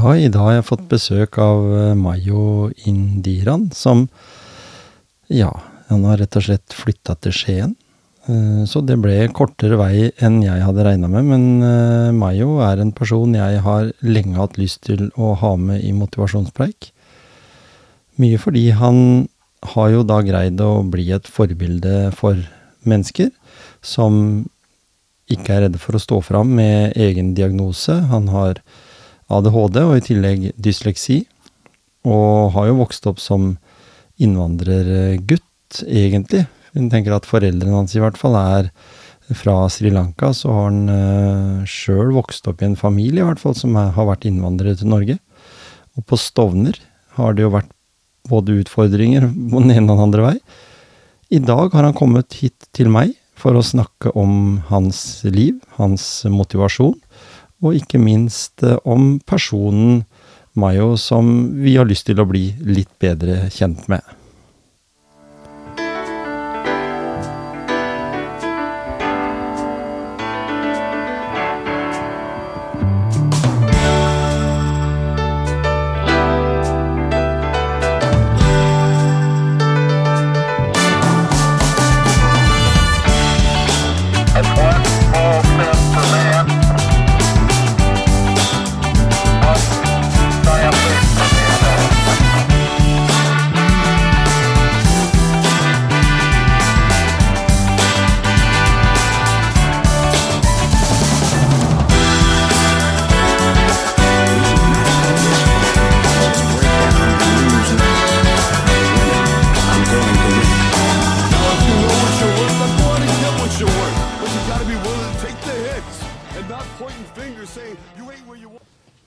Ja, i dag har jeg fått besøk av eh, Mayo Indiran, som Ja, han har rett og slett flytta til Skien. Eh, Så det ble kortere vei enn jeg hadde regna med, men eh, Mayo er en person jeg har lenge hatt lyst til å ha med i motivasjonspreik. Mye fordi han har jo da greid å bli et forbilde for mennesker som ikke er redde for å stå fram med egen diagnose. Han har ADHD og i tillegg dysleksi, og har jo vokst opp som innvandrergutt, egentlig. Hun tenker at foreldrene hans i hvert fall er fra Sri Lanka, så har han uh, sjøl vokst opp i en familie i hvert fall som er, har vært innvandrere til Norge. Og på Stovner har det jo vært både utfordringer på den ene og den andre vei. I dag har han kommet hit til meg for å snakke om hans liv, hans motivasjon, og ikke minst eh, om personen Mayo som vi har lyst til å bli litt bedre kjent med.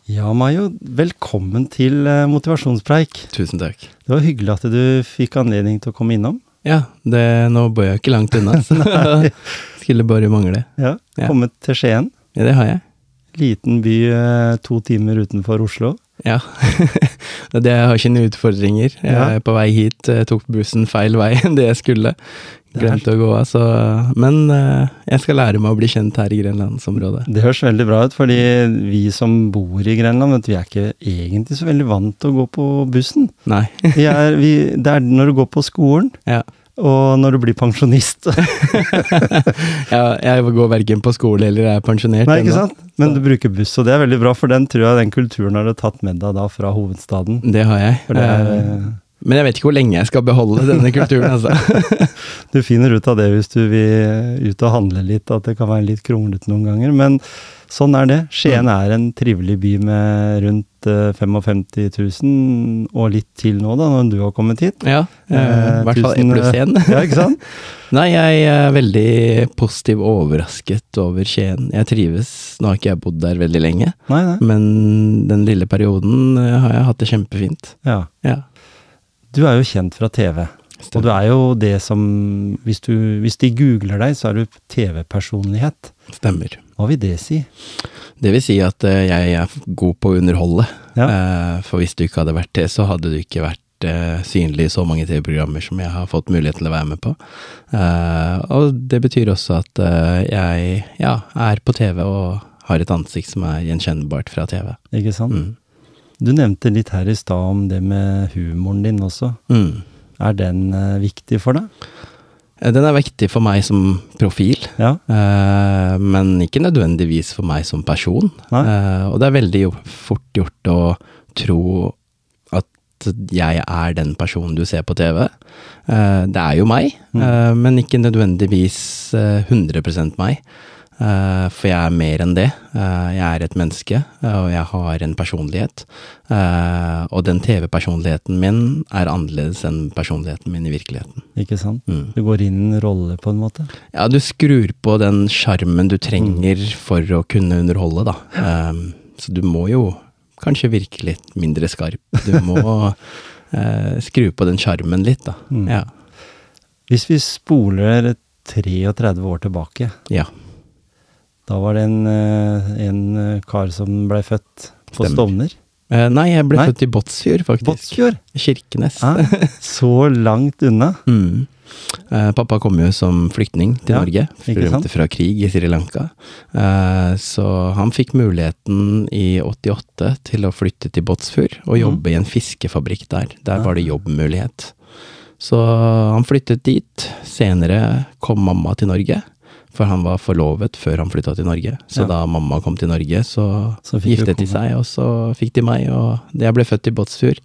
Ja, Mayo, velkommen til eh, motivasjonspreik. Tusen takk. Det var hyggelig at du fikk anledning til å komme innom. Ja, det, nå bor jeg ikke langt unna, så skulle bare mangle. Ja, Ja. Kommet til Skien. Ja, det har jeg. Liten by eh, to timer utenfor Oslo. Ja. det jeg har noen utfordringer. Jeg Ja. er på vei hit, eh, tok bussen feil vei enn det jeg skulle. Glemte å gå av, så Men eh, jeg skal lære meg å bli kjent her i grenlandsområdet. Det høres veldig bra ut, fordi vi som bor i Grenland, vet du, vi er ikke egentlig så veldig vant til å gå på bussen. Nei. Vi er, vi, det er når du går på skolen, Ja. og når du blir pensjonist. ja, jeg går verken på skole eller er pensjonert Nei, ikke sant? Men du bruker buss, og det er veldig bra, for den tror jeg den kulturen har du tatt med deg da fra hovedstaden. Det har jeg. For det er, Eh, Men jeg vet ikke hvor lenge jeg skal beholde denne kulturen, altså. du finner ut av det hvis du vil ut og handle litt, at det kan være litt kronglete noen ganger. Men sånn er det. Skien Mm. er en trivelig by med rundt eh, 55 000, og litt til nå, da, når du har kommet hit. Ja, eh, i hvert fall 1 pluss 1. Ja, ikke sant? Nei, jeg er veldig positiv overrasket over Skien. Jeg trives. Nå har ikke jeg bodd der veldig lenge, Nei, nei. men den lille perioden eh, har jeg hatt det kjempefint. Ja. Ja. Du er jo kjent fra TV. Og du er jo det som Hvis, du, hvis de googler deg, så er du TV-personlighet. Stemmer. Hva vil det si? Det vil si at eh, jeg er god på å underholde. Ja. Eh, For hvis du ikke hadde vært det, så hadde du ikke vært eh, synlig i så mange TV-programmer som jeg har fått mulighet til å være med på. Og det betyr også at jeg ja, er på TV og har et ansikt som er gjenkjennbart fra TV. Ikke sant? Mm. Du nevnte litt her i stad om det med humoren din også. Mm. Er den eh, viktig for deg? Eh, Den er viktig for meg som profil, Ja? eh, men ikke nødvendigvis for meg som person. Eh, og det er veldig fort gjort å tro at jeg er den personen du ser på TV. Eh, det er jo meg, Mm. eh, men ikke nødvendigvis eh, 100 meg. Eh, for jeg er mer enn det. Eh, jeg er et menneske, eh, og jeg har en personlighet. Og den TV-personligheten min er annerledes enn personligheten min i virkeligheten. Ikke sant? Mm. Du går inn i en rolle, på en måte. Ja, du skrur på den sjarmen du trenger for å kunne underholde, da. Så du må jo kanskje virke litt mindre skarp. Du må skru på den sjarmen litt, da. Mm. Ja. Hvis vi spoler 33 år tilbake, ja. Da var det en, eh, en eh, kar som blei født på Stemmer. Stovner. Eh, nei, jeg ble Nei. født i Båtsfjord, faktisk. Båtsfjord? Kirkenes. Ah, så langt unna. Mm. Eh, pappa kom jo som flyktning til Ja, Norge, rømte fra krig i Sri Lanka. Eh, så han fikk muligheten i 88 til å flytte til Båtsfjord og jobbe i en fiskefabrikk der. Der var det jobbmulighet. Så han flyttet dit. Senere kom mamma til Norge, for han var forlovet før han flytta til Norge. Så Ja. da mamma kom til Norge, så, Så giftet de seg, og så fikk de meg, og jeg ble født i Båtsfjord.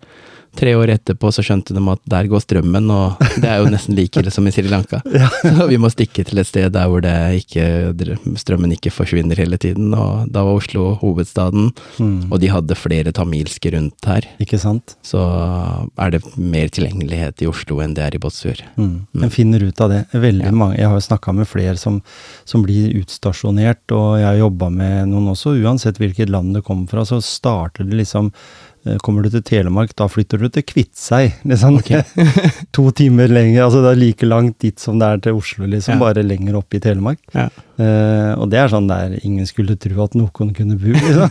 Tre år etterpå så skjønte de at der går strømmen, og det er jo nesten like ille som i Sri Lanka. Så vi må stikke til et sted der hvor det ikke, strømmen ikke forsvinner hele tiden, og da var Oslo hovedstaden, Mm. og de hadde flere tamilske rundt her. Ikke sant? Så er det mer tilgjengelighet i Oslo enn det er i Båtsfjord. Mm. En finner ut av det. Veldig Ja. mange, Jeg har jo snakka med flere som, som blir utstasjonert, og jeg har jobba med noen også. Uansett hvilket land det kommer fra, så starter det liksom Kommer du til Telemark, da flytter du til Kviteseid. Liksom. to timer lenger. altså Det er like langt dit som det er til Oslo, liksom. Ja. Bare lenger opp i Telemark. Ja. Uh, og det er sånn der ingen skulle tro at noen kunne bo, liksom.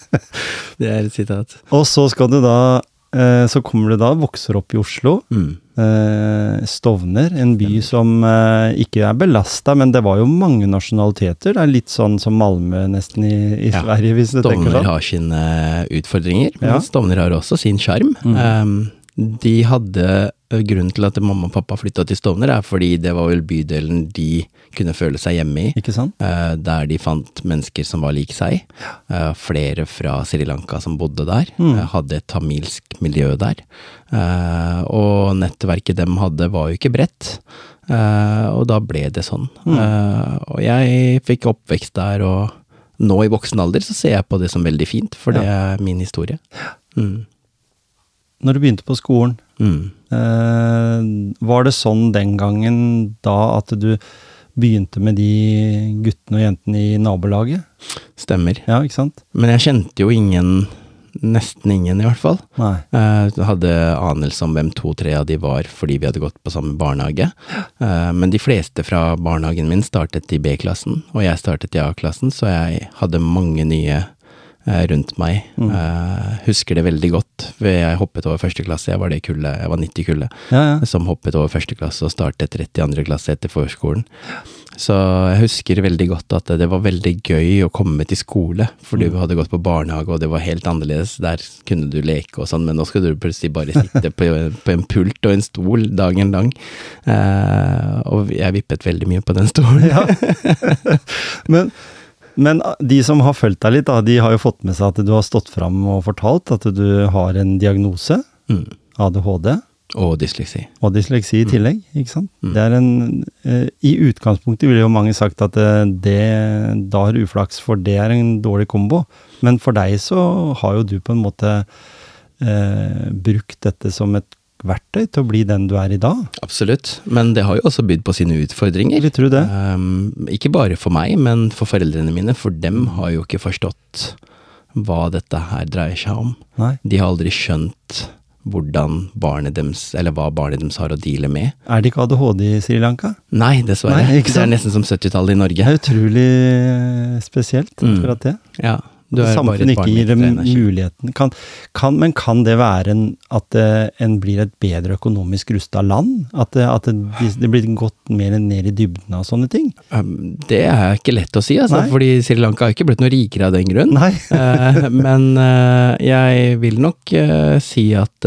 Det er et sitat. og så skal du da eh, Så kommer du da, vokser opp i Oslo. Mm. Eh, Stovner, en by som eh, ikke er belasta, men det var jo mange nasjonaliteter. Det er litt sånn som Malmö nesten i, i Ja. Sverige, hvis du tenker sånn. Stovner har sine utfordringer, men Ja. Stovner har også sin sjarm. Mm. Um, de hadde Grunnen til at mamma og pappa flytta til Stovner, er fordi det var vel bydelen de kunne føle seg hjemme i. Ikke sant? eh, der de fant mennesker som var lik seg. Eh, flere fra Sri Lanka som bodde der. Mm. eh, hadde et tamilsk miljø der. Eh, og nettverket dem hadde, var jo ikke bredt. Eh, og da ble det sånn. Mm. Eh, og jeg fikk oppvekst der, og nå i voksen alder så ser jeg på det som veldig fint, for det er min historie. Mm. Når du begynte på skolen, Mm. eh, var det sånn den gangen da at du begynte med de guttene og jentene i nabolaget? Stemmer. Ja, ikke sant? Men jeg kjente jo ingen, nesten ingen i hvert fall. Nei. Jeg hadde anelse om hvem to-tre av de var fordi vi hadde gått på samme barnehage. Eh, men de fleste fra barnehagen min startet i B-klassen, og jeg startet i A-klassen, så jeg hadde mange nye eh, rundt meg. Mm. Uh, husker det veldig godt, jeg hoppet over første klasse, jeg var det kullet, jeg var 90-kullet, Ja, ja. som hoppet over første klasse og startet rett i andre klasse etter forskolen. Så jeg husker veldig godt at det var veldig gøy å komme til skole, for du hadde gått på barnehage og det var helt annerledes. Der kunne du leke og sånn, men nå skal du plutselig bare sitte på, på en pult og en stol dagen lang. Eh, og jeg vippet veldig mye på den stolen. Ja. men, men de som har fulgt deg litt, da, de har jo fått med seg at du har stått fram og fortalt at du har en diagnose, Mm. ADHD, Og dysleksi. og dysleksi i tillegg, ikke sant? Mm. Det er en, eh, I utgangspunktet ville jo mange sagt at eh, det, da har du uflaks, for det er en dårlig kombo. Men for deg så har jo du på en måte eh, brukt dette som et verktøy til å bli den du er i dag. Absolutt, men det har jo også bydd på sine utfordringer. Vil tro det. Um, ikke bare for meg, men for foreldrene mine, for dem har jo ikke forstått hva dette her dreier seg om. Nei. De har aldri skjønt hvordan barnet deres, eller hva barnet deres har å deale med. Er det ikke ADHD i Sri Lanka? Nei, dessverre. Nei, ikke det er nesten som 70-tallet i Norge. Det er utrolig eh, spesielt, Mm. akkurat det. Ja, du er Samfunnet et ikke gir dem muligheten. Kan, kan, men kan det være en, at eh, en blir et bedre økonomisk rusta land? At, det, at det, det blir gått mer ned i dybden av sånne ting? Um, det er ikke lett å si, altså, Nei. fordi Sri Lanka har ikke blitt noe rikere av den grunn. Eh, men eh, jeg vil nok eh, si at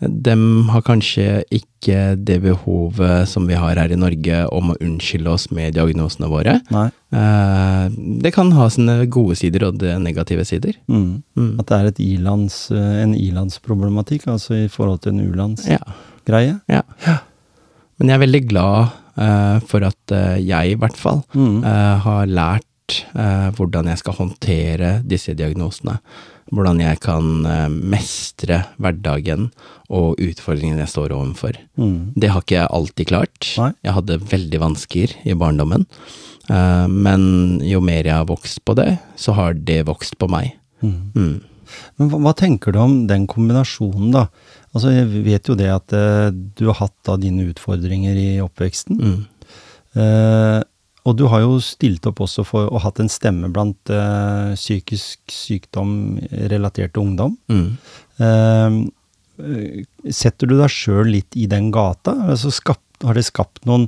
dem har kanskje ikke det behovet som vi har her i Norge om å unnskylde oss med diagnosene våre. Nei. Eh, det kan ha sine gode sider og negative sider. Mm. Mm. At det er et ilands, eh, en ilandsproblematikk, altså i forhold til en u-landsgreie? Ja, ja. Men jeg er veldig glad eh, for at jeg, i hvert fall, Mm. har lært hvordan jeg skal håndtere disse diagnosene. Hvordan jeg kan eh, mestre hverdagen og utfordringene jeg står overfor. Mm. Det har ikke jeg alltid klart. Nei. Jeg hadde veldig vansker i barndommen. Eh, men jo mer jeg har vokst på det, så har det vokst på meg. Mm. Mm. Men hva, hva tenker du om den kombinasjonen, da? Altså, jeg vet jo det at eh, du har hatt da dine utfordringer i oppveksten. Mm. Eh, og du har jo stilt opp også for å hatt en stemme blant uh, psykisk sykdom relatert til ungdom. Mm. Uh, setter du deg sjøl litt i den gata? Altså skapt, har det skapt noen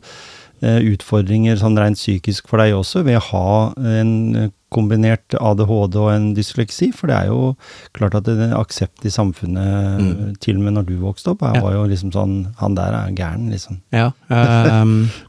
uh, utfordringer sånn rent psykisk for deg også, ved å ha en kombinert ADHD og en dysleksi? For det er jo klart at det er aksept i samfunnet, Mm. til og med når du vokste opp, jeg Ja. var jo liksom sånn Han der er gæren, liksom. Ja, ehm,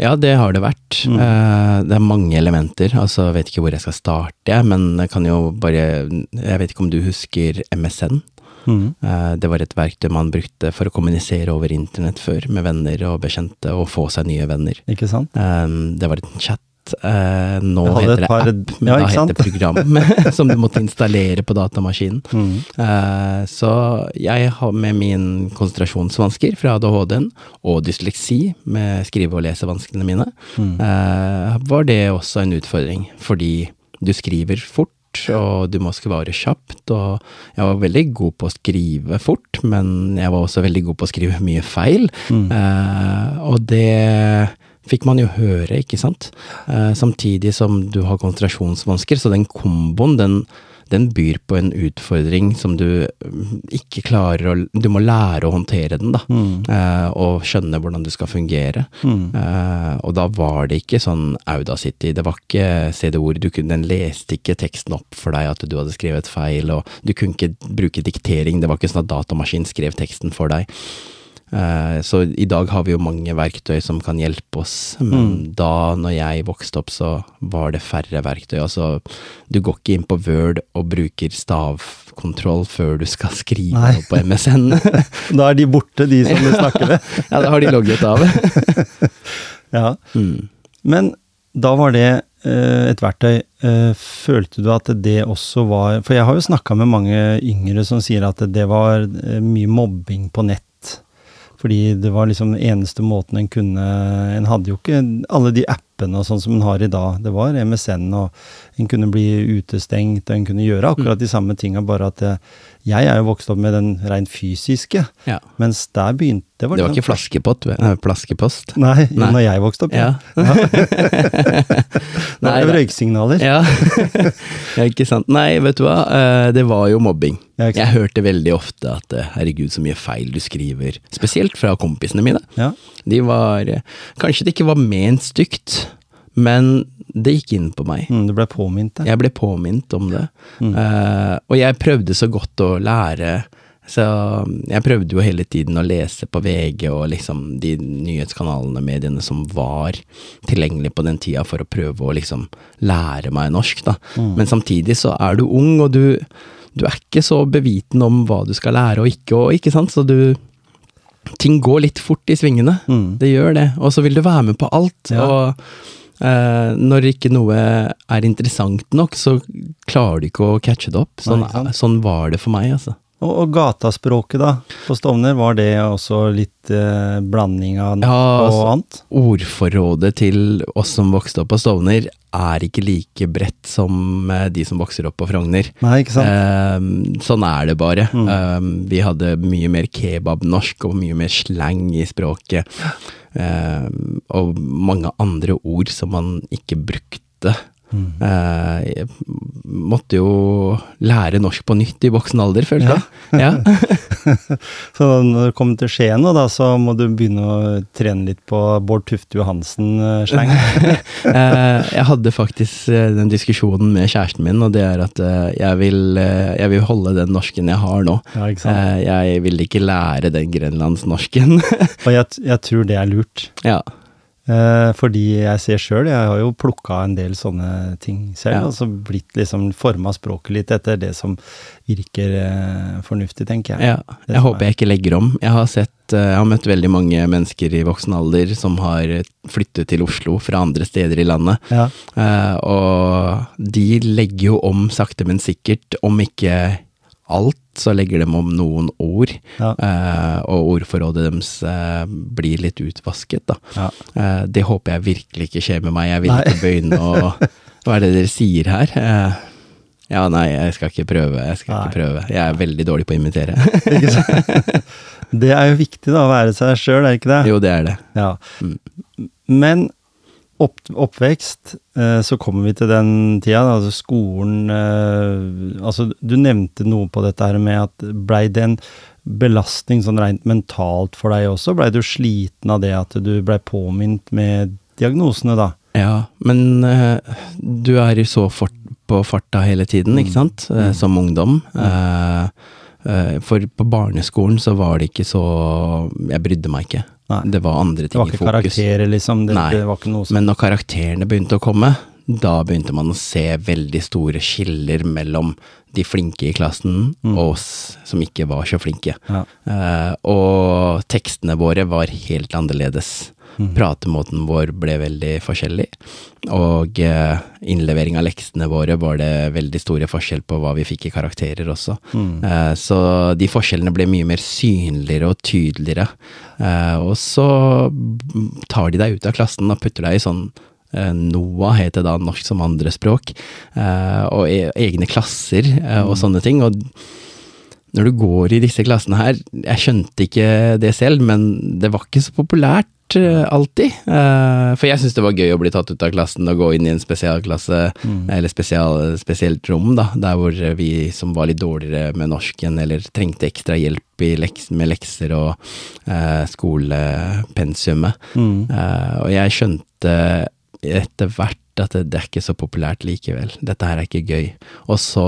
ja, det har det vært. Mm. Uh, det er mange elementer. Altså, jeg vet ikke hvor jeg skal starte, men jeg kan jo bare Jeg vet ikke om du husker MSN? Mm. Uh, det var et verktøy man brukte for å kommunisere over internett før, med venner og bekjente, og få seg nye venner. Ikke sant? Uh, det var en chat. Eh, nå heter det par- app, men ja, da heter det program, som du måtte installere på datamaskinen. Mm. Uh, Så jeg har med min konsentrasjonsvansker fra ADHD-en og dysleksi med skrive- og lesevanskene mine, Mm. eh, var det også en utfordring, fordi du skriver fort. Og du må svare kjapt, og jeg var veldig god på å skrive fort, men jeg var også veldig god på å skrive mye feil. Mm. Og det fikk man jo høre, ikke sant? Eh, samtidig som du har konsentrasjonsvansker, så den komboen, den, den byr på en utfordring som du mm, ikke klarer å Du må lære å håndtere den, da. Mm. Eh, og skjønne hvordan du skal fungere. Mm. Eh, og da var det ikke sånn Audacity, det var ikke CD-ord, den leste ikke teksten opp for deg at du hadde skrevet feil, og du kunne ikke bruke diktering, det var ikke sånn at datamaskinen skrev teksten for deg. Eh, så i dag har vi jo mange verktøy som kan hjelpe oss, men da når jeg vokste opp, så var det færre verktøy. Altså, du går ikke inn på Word og bruker stavkontroll før du skal skrive Nei. på MSN. Da er de borte, de som du snakker med. ja, da har de logget av. Ja. Mm. Men da var det eh, et verktøy. Eh, følte du at det også var For jeg har jo snakka med mange yngre som sier at det var mye mobbing på nett. Fordi det var liksom den eneste måten en kunne En hadde jo ikke alle de appene og sånn som en har i dag. Det var MSN, og en kunne bli utestengt, og en kunne gjøre akkurat de samme tinga, bare at eh, jeg er jo vokst opp med den rent fysiske, Ja. mens der begynte Det var den ikke flaskepott, flaskepost. Nei, Nei. når jeg vokste opp. Ja. Det Nei, var røyksignaler. Ja. ja, ikke sant. Nei, vet du hva, Eh, det var jo mobbing. Ja. Jeg hørte veldig ofte at eh, herregud, så mye feil du skriver. Spesielt fra kompisene mine. Ja. De var eh, Kanskje det ikke var ment stygt, men det gikk inn på meg. Mm, du ble påminnet. det? Jeg ble påminnet om det. Mm. Uh, og jeg prøvde så godt å lære. Så jeg prøvde jo hele tiden å lese på VG og liksom de nyhetskanalene, mediene som var tilgjengelige på den tida for å prøve å liksom lære meg norsk, da. Mm. Men samtidig så er du ung, og du, du er ikke så beviten om hva du skal lære og ikke, og ikke sant, så du Ting går litt fort i svingene. Mm. Det gjør det. Og så vil du være med på alt. Ja. Og eh, når ikke noe er interessant nok, så klarer du ikke å catche det opp. Sånn, Nei, sånn var det for meg, altså. Og, og gataspråket, da, på Stovner, var det også litt eh, blanding av Ja, og altså- annet? Ordforrådet til oss som vokste opp på Stovner, er ikke like bredt som eh, de som vokser opp på Frogner. Nei, ikke sant? Eh, sånn er det bare. Mm. Eh, vi hadde mye mer kebabnorsk og mye mer slang i språket. Eh, og mange andre ord som man ikke brukte. Mm. Eh, jeg måtte jo lære norsk på nytt i voksen alder, følte jeg. Ja. Så når det kommer til Skien, da, så må du begynne å trene litt på Bård Tufte Johansen-sleng. Eh, jeg hadde faktisk eh, den diskusjonen med kjæresten min, og det er at eh, jeg vil, eh, jeg vil holde den norsken jeg har nå. ja? Eh, jeg vil ikke lære den grenlandsnorsken. Og jeg, jeg tror det er lurt. ja. Eh, fordi jeg ser sjøl, jeg har jo plukka en del sånne ting selv, Ja. og så blitt liksom forma språket litt etter det som virker eh, fornuftig, tenker jeg. Ja, jeg håper er- jeg ikke legger om. Jeg har sett eh, Jeg har møtt veldig mange mennesker i voksen alder som har flyttet til Oslo fra andre steder i landet. Ja. Og de legger jo om sakte, men sikkert, om ikke alt, så legger de om noen ord. Ja. Eh, og ordforrådet deres eh, blir litt utvasket, da. Ja. Eh, det håper jeg virkelig ikke skjer med meg. Jeg vil ikke begynne å Hva er det dere sier her? Eh, ja, nei, jeg skal ikke prøve. Jeg skal Nei. ikke prøve. Jeg er veldig dårlig på å imitere. Det er jo viktig, da, å være seg sjøl, er ikke det? jo, det er det. Ja. Mm. Men opp, oppvekst, eh, så kommer vi til den tida, altså skolen eh, Altså, du nevnte noe på dette her med at blei det en belastning sånn rent mentalt for deg også? Blei du sliten av det at du blei påminnet med diagnosene, da? Ja, men eh, du er jo så fort på farta hele tiden, ikke sant, Mm. som ungdom. Mm. eh, for på barneskolen så var det ikke så Jeg brydde meg ikke. Nei. Det var andre ting i fokus. Det var ikke karakterer, liksom? Det, Nei, det var ikke noe som Men når karakterene begynte å komme, da begynte man å se veldig store skiller mellom de flinke i klassen og oss som ikke var så flinke. Ja. Uh, og tekstene våre var helt annerledes. Pratemåten vår ble veldig forskjellig. Og eh, innlevering av leksene våre var det veldig store forskjell på hva vi fikk i karakterer også. Eh, så de forskjellene ble mye mer synligere og tydeligere. Eh, og så tar de deg ut av klassen og putter deg i sånn NOAH NOA heter da norsk som andrespråk, eh, og e egne klasser og sånne ting. Og når du går i disse klassene her, jeg skjønte ikke det selv, men det var ikke så populært eh, alltid. Eh, for jeg syntes det var gøy å bli tatt ut av klassen og gå inn i en spesialklasse, eller spesial, spesielt rom, da, der hvor vi som var litt dårligere med norsken, eller trengte ekstra hjelp i leks med lekser og eh, skolepensumet. Eh, og jeg skjønte etter hvert at det, det er ikke så populært likevel. Dette her er ikke gøy. Og så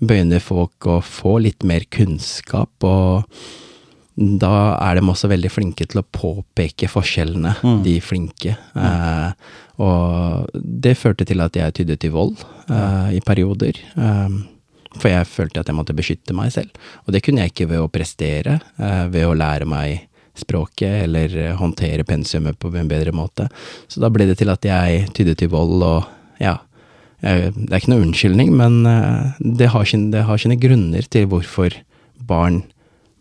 begynner folk å få litt mer kunnskap, og da er de også veldig flinke til å påpeke forskjellene, de flinke. Eh, og det førte til at jeg tydde til vold eh, i perioder. Eh, for jeg følte at jeg måtte beskytte meg selv. Og det kunne jeg ikke ved å prestere, eh, ved å lære meg språket eller eh, håndtere pensumet på en bedre måte. Så da ble det til at jeg tydde til vold og ja. Jeg- Det er ikke noe unnskyldning, men eh, det har, sine, det har sine grunner til hvorfor barn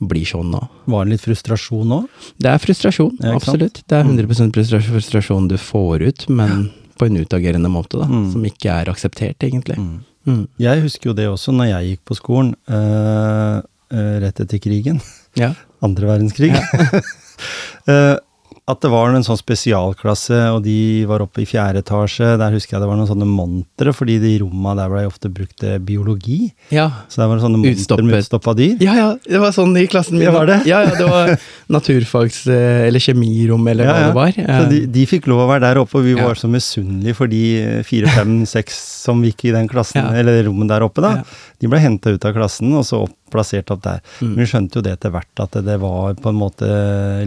blir sånn nå. Var det litt frustrasjon nå? Det er frustrasjon, Ja, absolutt. Det er 100 frustra- frustrasjon du får ut, men på en utagerende måte, da. Som ikke er akseptert, egentlig. Mm. Jeg husker jo det også når jeg gikk på skolen, øh, eh, rett etter krigen. Ja. Andre verdenskrig. Eh, at det var en sånn spesialklasse, og de var oppe i fjerde etasje. Der husker jeg det var noen sånne montre, fordi de romma der ble ofte brukt eh, biologi. ja. Så der var det sånne montre med utstoppa dyr. Ja, ja, det var sånn i klassen min. Ja, var det? Ja, ja, det var naturfags- eh, eller kjemirom, eller Ja, hva det var. Så de, de fikk lov å være der oppe, og vi Ja. var så misunnelige for de eh, fire, fem, seks som gikk i den klassen, Ja. eller rommet der oppe, da. Ja. De ble henta ut av klassen, og så opp, plassert opp der. Men vi skjønte jo det etter hvert, at det, det var på en måte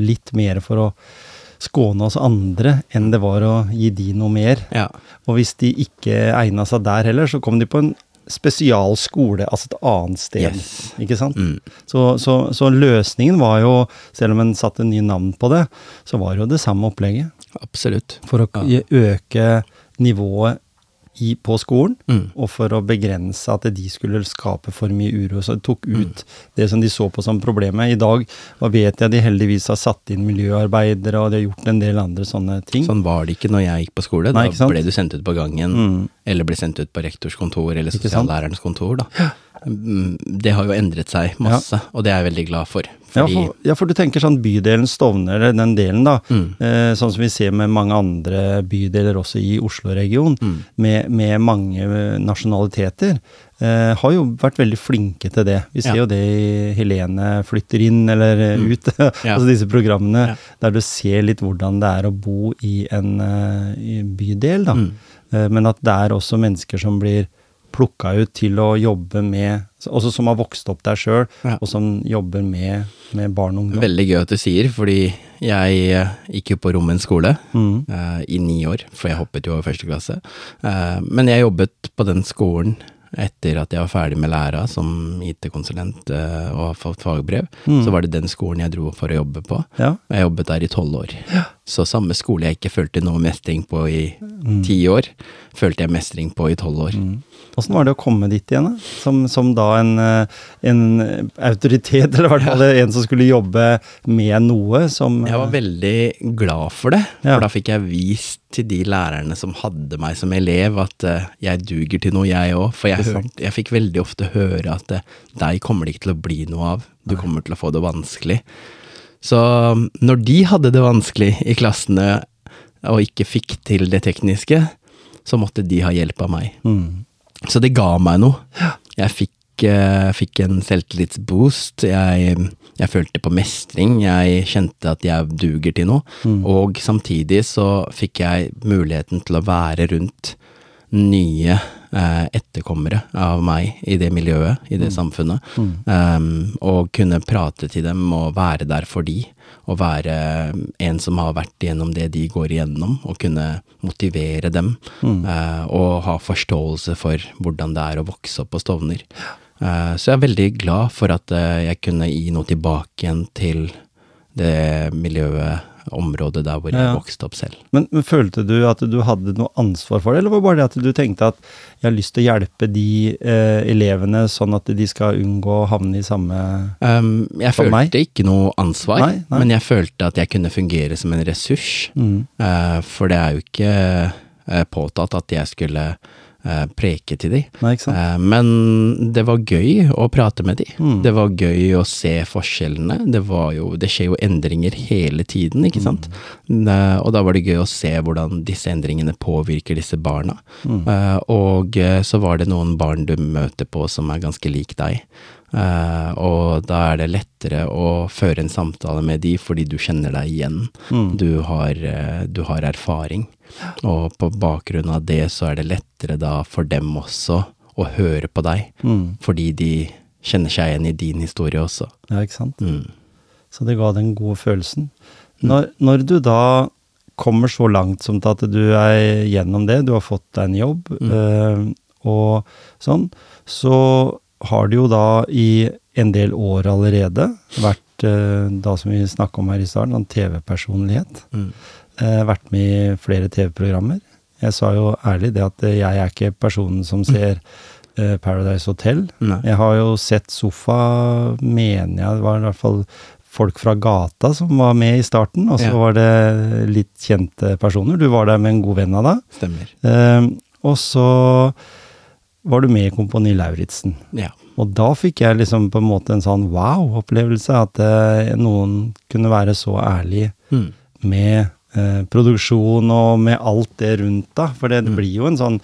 litt mer for å skåne oss andre enn det var å gi de noe mer. Ja. Og hvis de ikke egna seg der heller, så kom de på en spesialskole, altså et annet sted. Yes. Ikke sant? Mm. Så, så, så løsningen var jo, selv om en satte nye navn på det, så var det jo det samme opplegget. Absolutt. For å Ja. øke nivået i, på skolen, Mm. og for å begrense at de skulle skape for mye uro. Så de tok Mm. ut det som de så på som problemet. I dag og vet jeg de heldigvis har satt inn miljøarbeidere, og de har gjort en del andre sånne ting. Sånn var det ikke når jeg gikk på skole. Nei, da ble du sendt ut på gangen, Mm. eller ble sendt ut på rektors kontor eller sosiallærerens kontor. Da. Mm, Det har jo endret seg masse, og det er jeg veldig glad for. Ja for, ja, for du tenker sånn bydelen Stovner, eller den delen da, Mm. eh, sånn som vi ser med mange andre bydeler også i Oslo-region, Mm. med, med mange eh, nasjonaliteter, eh, har jo vært veldig flinke til det. Vi ser Ja. jo det i Helene flytter inn eller eh, Mm. ut, altså disse programmene, Ja. der du ser litt hvordan det er å bo i en uh, bydel, da. Mm. Eh, men at det er også mennesker som blir plukka ut til å jobbe med, også som har vokst opp der sjøl, Ja. og som jobber med, med barn og ungdom. Veldig gøy at du sier, fordi jeg eh, gikk jo på Rommen skole Mm. uh, i ni år, for jeg hoppet jo over første klasse. Uh, men jeg jobbet på den skolen etter at jeg var ferdig med læra som IT-konsulent og har fått fagbrev. Mm. Så var det den skolen jeg dro for å jobbe på. Ja. Og jeg jobbet der i tolv år. Så samme skole jeg ikke følte noe mestring på i ti år, følte jeg mestring på i tolv år. Mm. Åssen var det å komme dit igjen, da? Som, som da en, eh, en autoritet, eller i hvert fall en som skulle jobbe med noe som Jeg var veldig glad for det, for Ja. da fikk jeg vist til de lærerne som hadde meg som elev, at eh, jeg duger til noe, jeg òg. For jeg, hørte, jeg fikk veldig ofte høre at eh, deg kommer det ikke til å bli noe av, du kommer til å få det vanskelig. Så um, når de hadde det vanskelig i klassene og ikke fikk til det tekniske, så måtte de ha hjelp av meg. Mm. Så det ga meg noe. Jeg fikk, eh, fikk en selvtillitsboost. Jeg, jeg følte på mestring. Jeg kjente at jeg duger til noe. Og samtidig så fikk jeg muligheten til å være rundt nye eh, etterkommere av meg i det miljøet, i det samfunnet. Um, og kunne prate til dem og være der for de. Og være en som har vært gjennom det de går igjennom, og kunne motivere dem. eh, og ha forståelse for hvordan det er å vokse opp på Stovner. Eh, så jeg er veldig glad for at jeg kunne gi noe tilbake igjen til det miljøet, området der hvor Ja, jeg vokste opp selv. Men, men følte du at du hadde noe ansvar for det, eller var det bare det at du tenkte at jeg har lyst til å hjelpe de eh, elevene sånn at de skal unngå å havne i samme Um, jeg følte meg? ikke noe ansvar, Nei, nei. men jeg følte at jeg kunne fungere som en ressurs. Mm. Uh, for det er jo ikke uh, påtatt at jeg skulle preke til de. Nei? Eh, men det var gøy å prate med de. Mm. Det var gøy å se forskjellene. Det, var jo, det skjer jo endringer hele tiden, ikke sant. Mm. og da var det gøy å se hvordan disse endringene påvirker disse barna. Mm. og eh, så var det noen barn du møter på som er ganske lik deg. Eh, og da er det lettere å føre en samtale med de fordi du kjenner deg igjen. Du, har, uh, du har erfaring. Og på bakgrunn av det så er det lettere da for dem også å høre på deg. Mm. Fordi de kjenner seg igjen i din historie også. Ja, ikke sant? Mm. Så det ga den gode følelsen. Når, når du da kommer så langt som til at du er gjennom det, du har fått deg en jobb, uh, og sånn, så har du jo da i en del år allerede vært, eh, da som vi snakka om her i starten, en TV-personlighet. Mm. Eh, vært med i flere TV-programmer. Jeg sa jo ærlig det at eh, jeg er ikke personen som ser eh, Paradise Hotel. Nei. Jeg har jo sett Sofa, mener jeg, det var i hvert fall folk fra gata som var med i starten, og så Ja. var det litt kjente personer. Du var der med en god venn av deg. Stemmer. Eh, og så var du med i Kompani Lauritzen. Ja. Og da fikk jeg liksom på en måte en sånn wow-opplevelse, at eh, noen kunne være så ærlig Mm. med eh, produksjon og med alt det rundt da. For det, det blir jo en sånn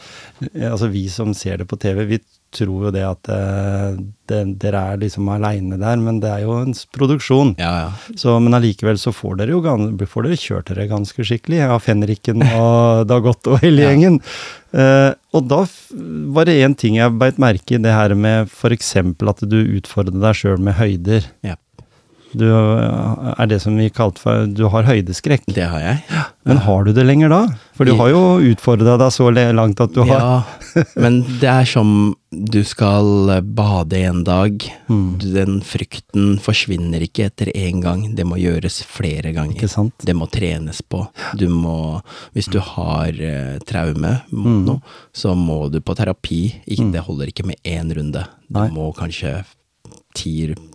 eh, Altså vi som ser det på TV, vi tror jo det at eh, det, dere er liksom aleine der, men det er jo en produksjon. Ja, ja. Så, men allikevel så får dere jo får dere kjørt dere ganske skikkelig av Fenriken og Dagotto og hele Ja. gjengen. Eh, og da var det én ting jeg beit merke i, det her med f.eks. at du utfordrer deg sjøl med høyder. ja. Du eh, er det som vi kalte for Du har høydeskrekk. Det har jeg. Men har du det lenger da? For du har jo utfordra deg så langt at du har Ja, men det er som du skal bade en dag. Mm. Den frykten forsvinner ikke etter én gang, det må gjøres flere ganger. Det må trenes på. Du må, hvis du har eh, traume mot Mm. noe, så må du på terapi. Det holder ikke med én runde. Du Nei. må kanskje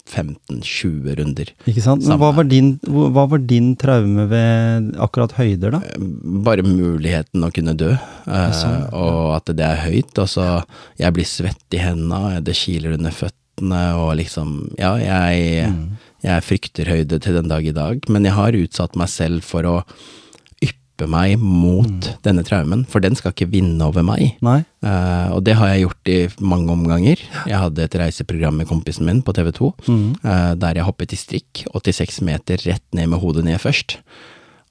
10-15-20 runder. Ikke sant? Men hva var, din, hva var din traume ved akkurat høyder, da? Bare muligheten å kunne dø, eh, sånn, og at det er høyt. Altså, jeg blir svett i hendene, det kiler under føttene, og liksom Ja, jeg, Mm. jeg frykter høyde til den dag i dag, men jeg har utsatt meg selv for å yppe meg mot Mm. denne traumen, for den skal ikke vinne over meg. Nei? Eh, og det har jeg gjort i mange omganger. Jeg hadde et reiseprogram med kompisen min på TV 2, Mm. uh, der jeg hoppet i strikk, 86 meter rett ned med hodet ned først.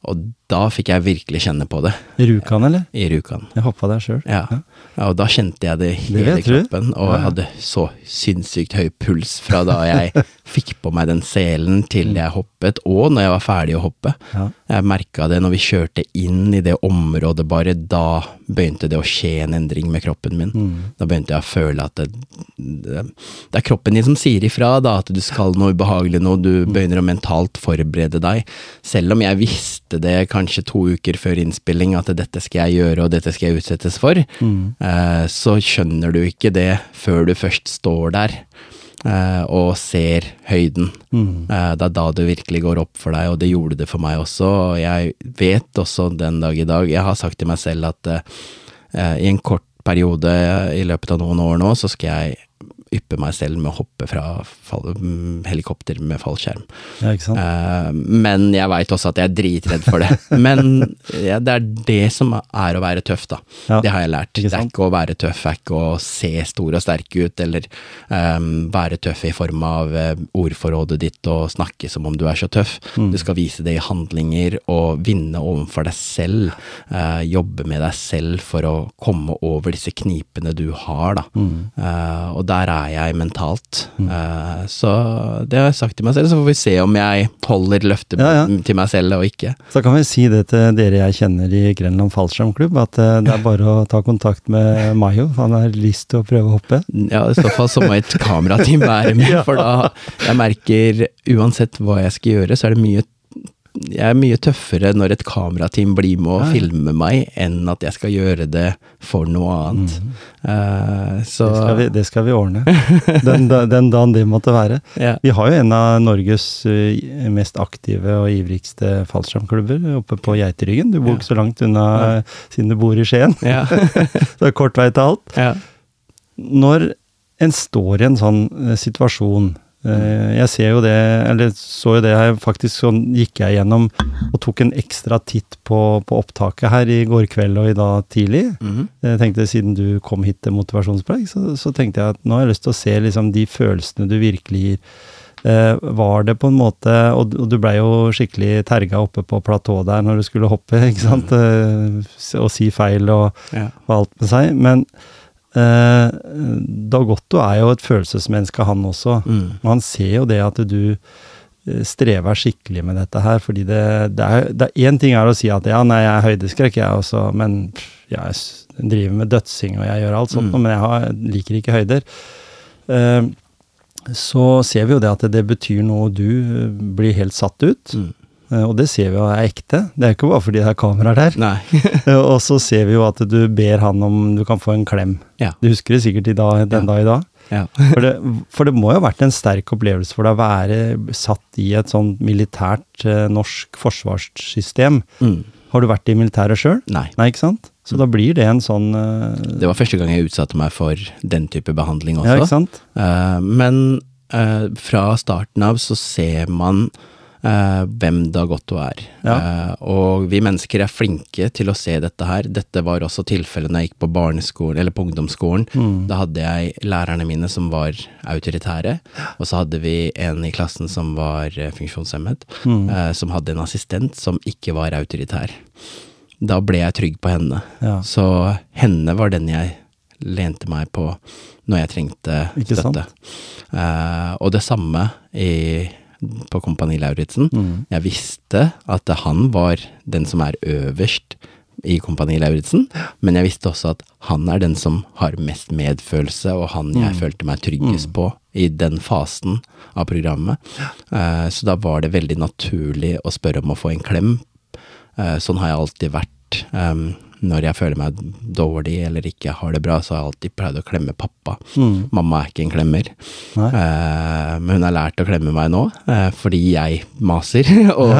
Og da fikk jeg virkelig kjenne på det, I Rjukan, eller? i Rjukan. Jeg hoppa der sjøl. Ja. ja, og da kjente jeg det hele Det kroppen, og Ja, ja. jeg hadde så sinnssykt høy puls fra da jeg fikk på meg den selen til jeg hoppet, og når jeg var ferdig å hoppe. Jeg merka det når vi kjørte inn i det området, bare da begynte det å skje en endring med kroppen min. Mm. Da begynte jeg å føle at det, det, det er kroppen din som sier ifra, da, at du skal noe ubehagelig nå, du Mm. begynner å mentalt forberede deg. Selv om jeg visste det kanskje to uker før innspilling, at dette skal jeg gjøre, og dette skal jeg utsettes for, Mm. eh, så skjønner du ikke det før du først står der. eh, og ser høyden. Mm. Eh, Det er da det virkelig går opp for deg, og det gjorde det for meg også. Og jeg vet også den dag i dag Jeg har sagt til meg selv at eh, i en kort periode i løpet av noen år nå, så skal jeg yppe meg selv med å hoppe fra fall, helikopter med fallskjerm. Ja? Eh, men jeg veit også at jeg er dritredd for det. Men ja, det er det som er å være tøff, da. Ja, Det har jeg lært. Det er ikke å være tøff, det er ikke å se stor og sterk ut, eller um, være tøff i form av eh, ordforrådet ditt og snakke som om du er så tøff. Mm. Du skal vise det i handlinger og vinne overfor deg selv. Uh, jobbe med deg selv for å komme over disse knipene du har, da. Mm. Uh, og der er jeg mentalt. Eh, så det har jeg sagt til meg selv, så får vi se om jeg holder løftet Ja, ja. til meg selv og ikke. Så kan vi si det til dere jeg kjenner i Grenland fallskjermklubb, at uh, det er bare å ta kontakt med Mayo. Han har lyst til å prøve å hoppe. Ja, i så fall så må et kamerateam være med, for da Jeg merker uansett hva jeg skal gjøre, så er det mye jeg er mye tøffere når et kamerateam blir med og Ja, ja. filmer meg, enn at jeg skal gjøre det for noe annet. Eh, så Mm. Det skal vi, det skal vi ordne. Den, den dagen det måtte være. ja. Vi har jo en av Norges eh, mest aktive og ivrigste fallskjermklubber oppe på Geiteryggen. Du bor Ja. ikke så langt unna eh, siden du bor i Skien. Ja. Det er kort vei til alt. ja. Når en står i en sånn situasjon Jeg ser jo det, eller så jo det her, faktisk sånn gikk jeg gjennom og tok en ekstra titt på, på opptaket her i går kveld og i dag tidlig. Mhm. Jeg tenkte Siden du kom hit til motivasjonspreik, så, så tenkte jeg at nå har jeg lyst til å se liksom de følelsene du virkelig gir. Eh, var det på en måte Og, og du blei jo skikkelig terga oppe på platået der når du skulle hoppe, ikke sant? Eh, og si feil og, ja. og alt med seg. Men eh, Dagotto er jo et følelsesmenneske, han også. Mm. Han ser jo det at du eh, strever skikkelig med dette her, fordi det, det er det er én ting er å si at ja, nei, jeg er høydeskrekk, jeg også, men ja, jeg driver med dødsing og jeg gjør alt sånt, Mm. men jeg har, liker ikke høyder. Eh, så ser vi jo det at det betyr noe, du eh, blir helt satt ut. Mm. Eh, Og det ser vi jo er ekte. Det er ikke bare fordi det er kameraer der. Eh, Og så ser vi jo at du ber han om du kan få en klem. Ja. Du husker det sikkert i dag, den Ja. dag i dag? ja. For det, for det må jo ha vært en sterk opplevelse for deg å være satt i et sånn militært eh, norsk forsvarssystem. Mm. Har du vært i militæret sjøl? Nei. Nei, ikke sant? Så da blir det en sånn eh, Det var første gang jeg utsatte meg for den type behandling også. Ja, ikke sant? Uh, men uh, fra starten av så ser man eh, hvem Dag Otto er. Ja. Eh, og vi mennesker er flinke til å se dette her. Dette var også tilfellet når jeg gikk på barneskolen, eller på ungdomsskolen. Mm. Da hadde jeg lærerne mine som var autoritære, og så hadde vi en i klassen som var eh, funksjonshemmet, Mm. eh, som hadde en assistent som ikke var autoritær. Da ble jeg trygg på henne. Ja. Så henne var den jeg lente meg på når jeg trengte Ikke støtte. Eh, og det samme i, på Kompani Lauritzen. Mm. Jeg visste at han var den som er øverst i Kompani Lauritzen, men jeg visste også at han er den som har mest medfølelse, og han jeg følte meg tryggest på i den fasen av programmet. Eh, så da var det veldig naturlig å spørre om å få en klem. Eh, sånn har jeg alltid vært. Um, når jeg føler meg dårlig eller ikke har det bra, så har jeg alltid pleid å klemme pappa. Mm. Mamma er ikke en klemmer, eh, men hun har lært å klemme meg nå, eh, fordi jeg maser og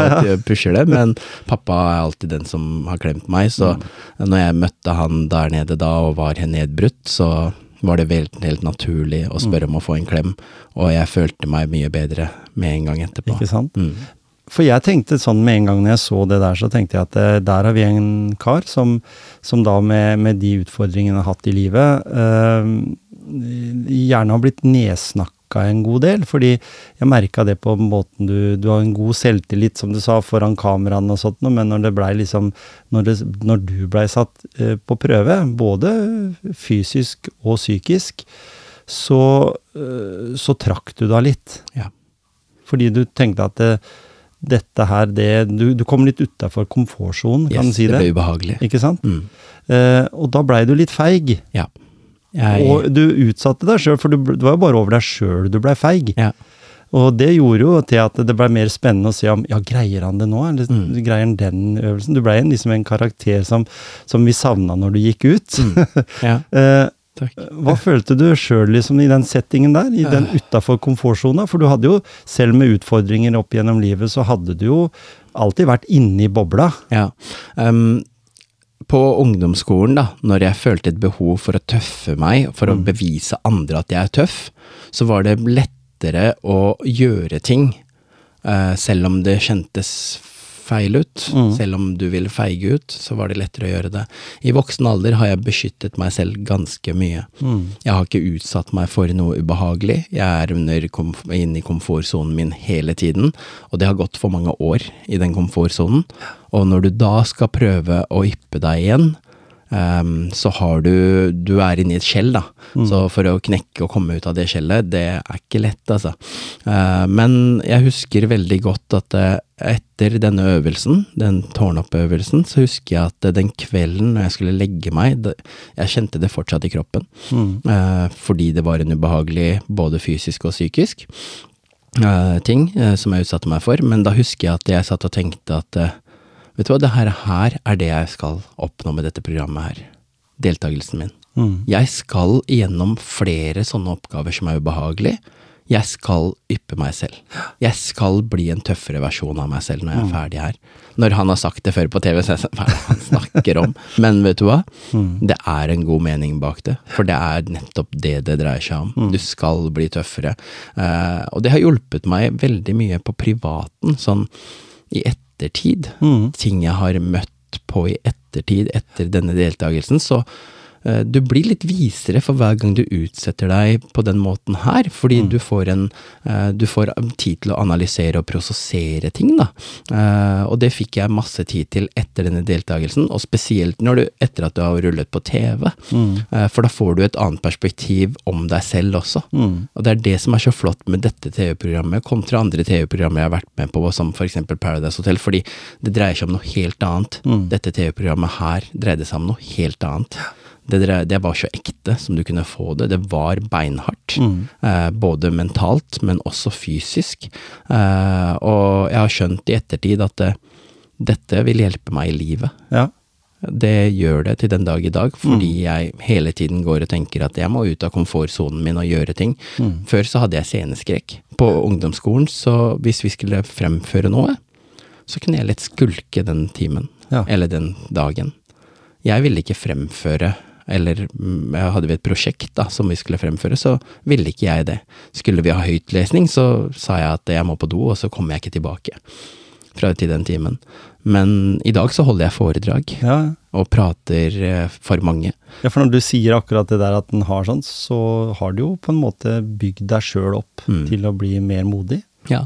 pusher det. Men pappa er alltid den som har klemt meg, så når jeg møtte han der nede da og var nedbrutt, så var det helt, helt naturlig å spørre om å få en klem, og jeg følte meg mye bedre med en gang etterpå. Ikke sant? Mm. For jeg tenkte sånn med en gang når jeg så det der, så tenkte jeg at eh, der har vi en kar som, som da med, med de utfordringene han har hatt i livet, eh, gjerne har blitt nedsnakka en god del. Fordi jeg merka det på måten du Du har en god selvtillit, som du sa, foran kameraene og sånt, men når det blei liksom når, det, når du blei satt eh, på prøve, både fysisk og psykisk, så, så trakk du deg litt. Ja. Fordi du tenkte at det, dette her, det Du, du kom litt utafor komfortsonen, kan Yes, du si det det? ble ubehagelig. Ikke sant? Mm. Eh, og da blei du litt feig. Ja. Jeg, Og du utsatte deg sjøl, for du, det var jo bare over deg sjøl du blei feig. ja. Og det gjorde jo til at det blei mer spennende å se om ja, greier han det nå? Eller Mm. greier han den øvelsen? Du blei en, liksom en karakter som, som vi savna når du gikk ut. ja. eh, Takk. hva følte du sjøl liksom, i den settingen der? I den utafor komfortsona? For du hadde jo, selv med utfordringer opp gjennom livet, så hadde du jo alltid vært inne i bobla. Ja. Um, på ungdomsskolen, da, når jeg følte et behov for å tøffe meg, for å bevise andre at jeg er tøff, så var det lettere å gjøre ting, uh, selv om det kjentes feil ut. Selv om du ville feige ut, så var det lettere å gjøre det. I voksen alder har jeg beskyttet meg selv ganske mye. Jeg har ikke utsatt meg for noe ubehagelig. Jeg er under inne i komfortsonen min hele tiden, og det har gått for mange år i den komfortsonen. Og når du da skal prøve å yppe deg igjen, Um, så har du Du er inni et skjell, da. Så for å knekke og komme ut av det skjellet, det er ikke lett, altså. Uh, men jeg husker veldig godt at eh, etter denne øvelsen, den tårnoppøvelsen, så husker jeg at eh, den kvelden når jeg skulle legge meg, jeg kjente det fortsatt i kroppen. mm. fordi det var en ubehagelig både fysisk og psykisk eh, ting eh, som jeg utsatte meg for. Men da husker jeg at jeg satt og tenkte at eh, vet du hva, det her, her er det jeg skal oppnå med dette programmet her. Deltakelsen min. Jeg skal igjennom flere sånne oppgaver som er ubehagelige. Jeg skal yppe meg selv. Jeg skal bli en tøffere versjon av meg selv når jeg er ferdig her. Når han har sagt det før på TV, så er sånn, hva det han snakker om? Men vet du hva? Det er en god mening bak det. For det er nettopp det det dreier seg om. Du skal bli tøffere. Eh, og det har hjulpet meg veldig mye på privaten, sånn i ettertid. Ting jeg har møtt på i ettertid, etter denne deltakelsen. Så du blir litt visere for hver gang du utsetter deg på den måten her, fordi du får en eh, Du får tid til å analysere og prosessere ting, da. Eh, og det fikk jeg masse tid til etter denne deltakelsen, og spesielt når du, etter at du har rullet på TV. Mm. for da får du et annet perspektiv om deg selv også. Og det er det som er så flott med dette TV-programmet, kontra andre TV-programmer jeg har vært med på, som eksempel Paradise Hotel, fordi det dreier seg om noe helt annet. Dette TV-programmet her dreide seg om noe helt annet. Det, det var så ekte som du kunne få det. Det var beinhardt. Eh, både mentalt, men også fysisk. Eh, og jeg har skjønt i ettertid at det, dette vil hjelpe meg i livet. Ja. Det gjør det til den dag i dag, fordi jeg hele tiden går og tenker at jeg må ut av komfortsonen min og gjøre ting. Før så hadde jeg sceneskrekk. På ungdomsskolen, så hvis vi skulle fremføre noe, så kunne jeg lett skulke den timen. Ja. Eller den dagen. Jeg ville ikke fremføre eller mm, hadde vi et prosjekt da, som vi skulle fremføre, så ville ikke jeg det. Skulle vi ha høytlesning, så sa jeg at jeg må på do, og så kommer jeg ikke tilbake fra til den timen. Men i dag så holder jeg foredrag Ja. og prater eh, for mange. ja, for når du sier akkurat det der at den har sånn, så har du jo på en måte bygd deg sjøl opp Mm. til å bli mer modig. Ja.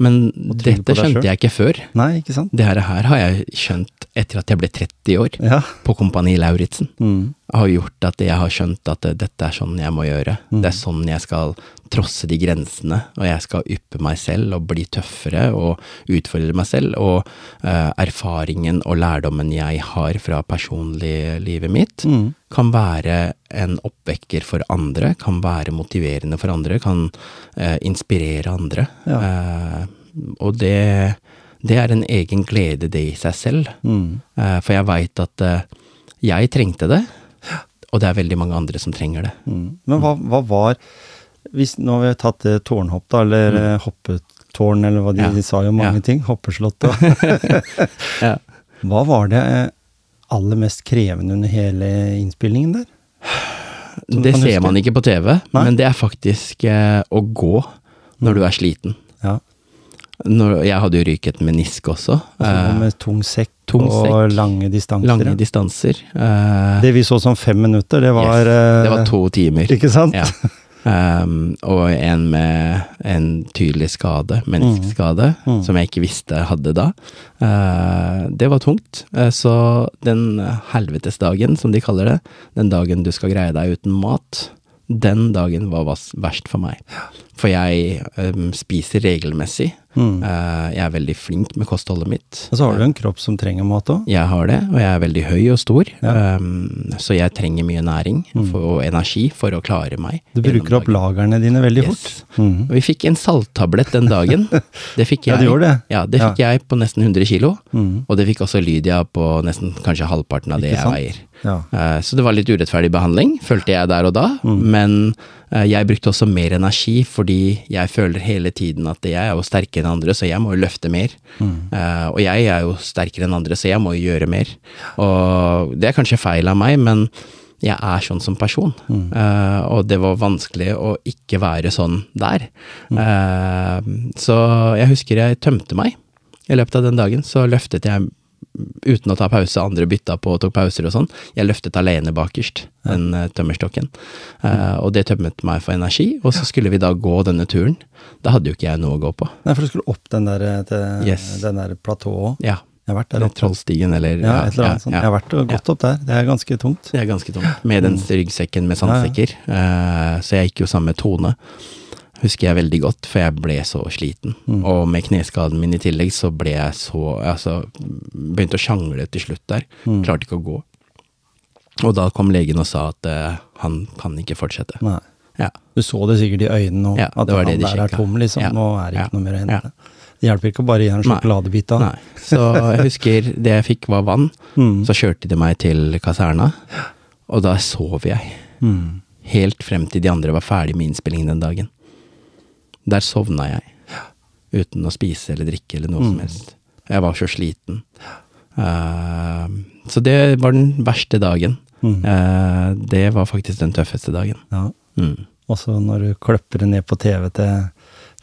Men dette skjønte selv. jeg ikke før. Nei, ikke sant? Det her, her har jeg skjønt etter at jeg ble 30 år, Ja. på Kompani Lauritzen. Mm. har gjort at jeg har skjønt at eh, dette er sånn jeg må gjøre. Det er sånn jeg skal trosse de grensene, og jeg skal yppe meg selv og bli tøffere og utfordre meg selv. Og uh, erfaringen og lærdommen jeg har fra personliglivet mitt, Mm. kan være en oppvekker for andre, kan være motiverende for andre, kan uh, inspirere andre. Ja. Uh, og det, det er en egen glede, det i seg selv. Mm. Eh, for jeg veit at eh, jeg trengte det, og det er veldig mange andre som trenger det. Mm. Men hva, hva var hvis, Nå har vi tatt det tårnhopp, da, eller mm. hoppetårn, eller hva de. Ja. de sa jo mange Ja. ting. Hoppeslott og Ja. Hva var det eh, aller mest krevende under hele innspillingen der? Som Det ser huske? man ikke på TV, Nei. men det er faktisk eh, å gå når du er sliten. Når, jeg hadde jo ryket menisk også. Altså, eh, med tung sekk tung og lange distanser. lange distanser. Uh, Det vi så som fem minutter, det var yes, det var eh, to timer. Ikke sant? Ja. Um, og en med en tydelig skade, menneskeskade, Mm. som jeg ikke visste jeg hadde da. Uh, det var tungt. Uh, så den helvetesdagen, som de kaller det, den dagen du skal greie deg uten mat, den dagen var verst for meg. For jeg um, spiser regelmessig. Mm. Uh, jeg er veldig flink med kostholdet mitt. Og så har du en kropp som trenger mat òg. Jeg har det, og jeg er veldig høy og stor, Ja. um, så jeg trenger mye næring for, og energi for å klare meg. Du bruker opp lagrene dine veldig Yes. fort. Mm. Og Vi fikk en salttablett den dagen. Det fikk jeg. Ja, du det? Ja, det fikk jeg på nesten 100 kilo. Mm. Og det fikk også Lydia på nesten kanskje halvparten av det Ikke jeg sant? veier. Ja. Uh, Så det var litt urettferdig behandling, følte jeg der og da. Mm. Men eh, jeg brukte også mer energi, fordi jeg føler hele tiden at jeg er jo sterkere enn andre, så jeg må jo løfte mer. Mm. og jeg er jo sterkere enn andre, så jeg må jo gjøre mer. Og det er kanskje feil av meg, men jeg er sånn som person. Eh, og det var vanskelig å ikke være sånn der. Eh, så jeg husker jeg tømte meg i løpet av den dagen. Så løftet jeg uten å ta pause, andre bytta på og tok pauser og sånn. Jeg løftet alene bakerst, den eh, tømmerstokken. uh, og det tømmet meg for energi, og så skulle vi da gå denne turen. Da hadde jo ikke jeg noe å gå på. Nei, for du skulle opp den der, eh, til, Yes. den der platået òg. Ja. Jeg har vært der oppe. Trollstigen, eller Ja, et eller annet sånt. ja, Jeg har vært og gått opp der. Det er ganske tungt. Det er ganske tungt. Med den ryggsekken med Mm. Ja, ja. sandsekker. Eh, så jeg gikk jo sammen med Tone. Husker jeg veldig godt, for jeg ble så sliten. Mm. Og med kneskaden min i tillegg, så ble jeg så Altså, begynte å sjangle til slutt der. Mm. Klarte ikke å gå. Og da kom legen og sa at uh, han kan ikke fortsette. Nei. Ja. Du så det sikkert i øynene nå, Ja, at det var det han de der er tom, liksom. Ja. Nå er det ikke noe mer å hente. Det hjelper ikke å bare gi en sjokoladebit av. Nei. Så jeg husker det jeg fikk var vann. Mm. Så kjørte de meg til kaserna, og da sov jeg. Mm. Helt frem til de andre var ferdig med innspillingen den dagen. Der sovna jeg. Uten å spise eller drikke eller noe som helst. Jeg var så sliten. Uh, så det var den verste dagen. Mm. Uh, det var faktisk den tøffeste dagen. Ja. Mm. Og så når du kløpper det ned på TV til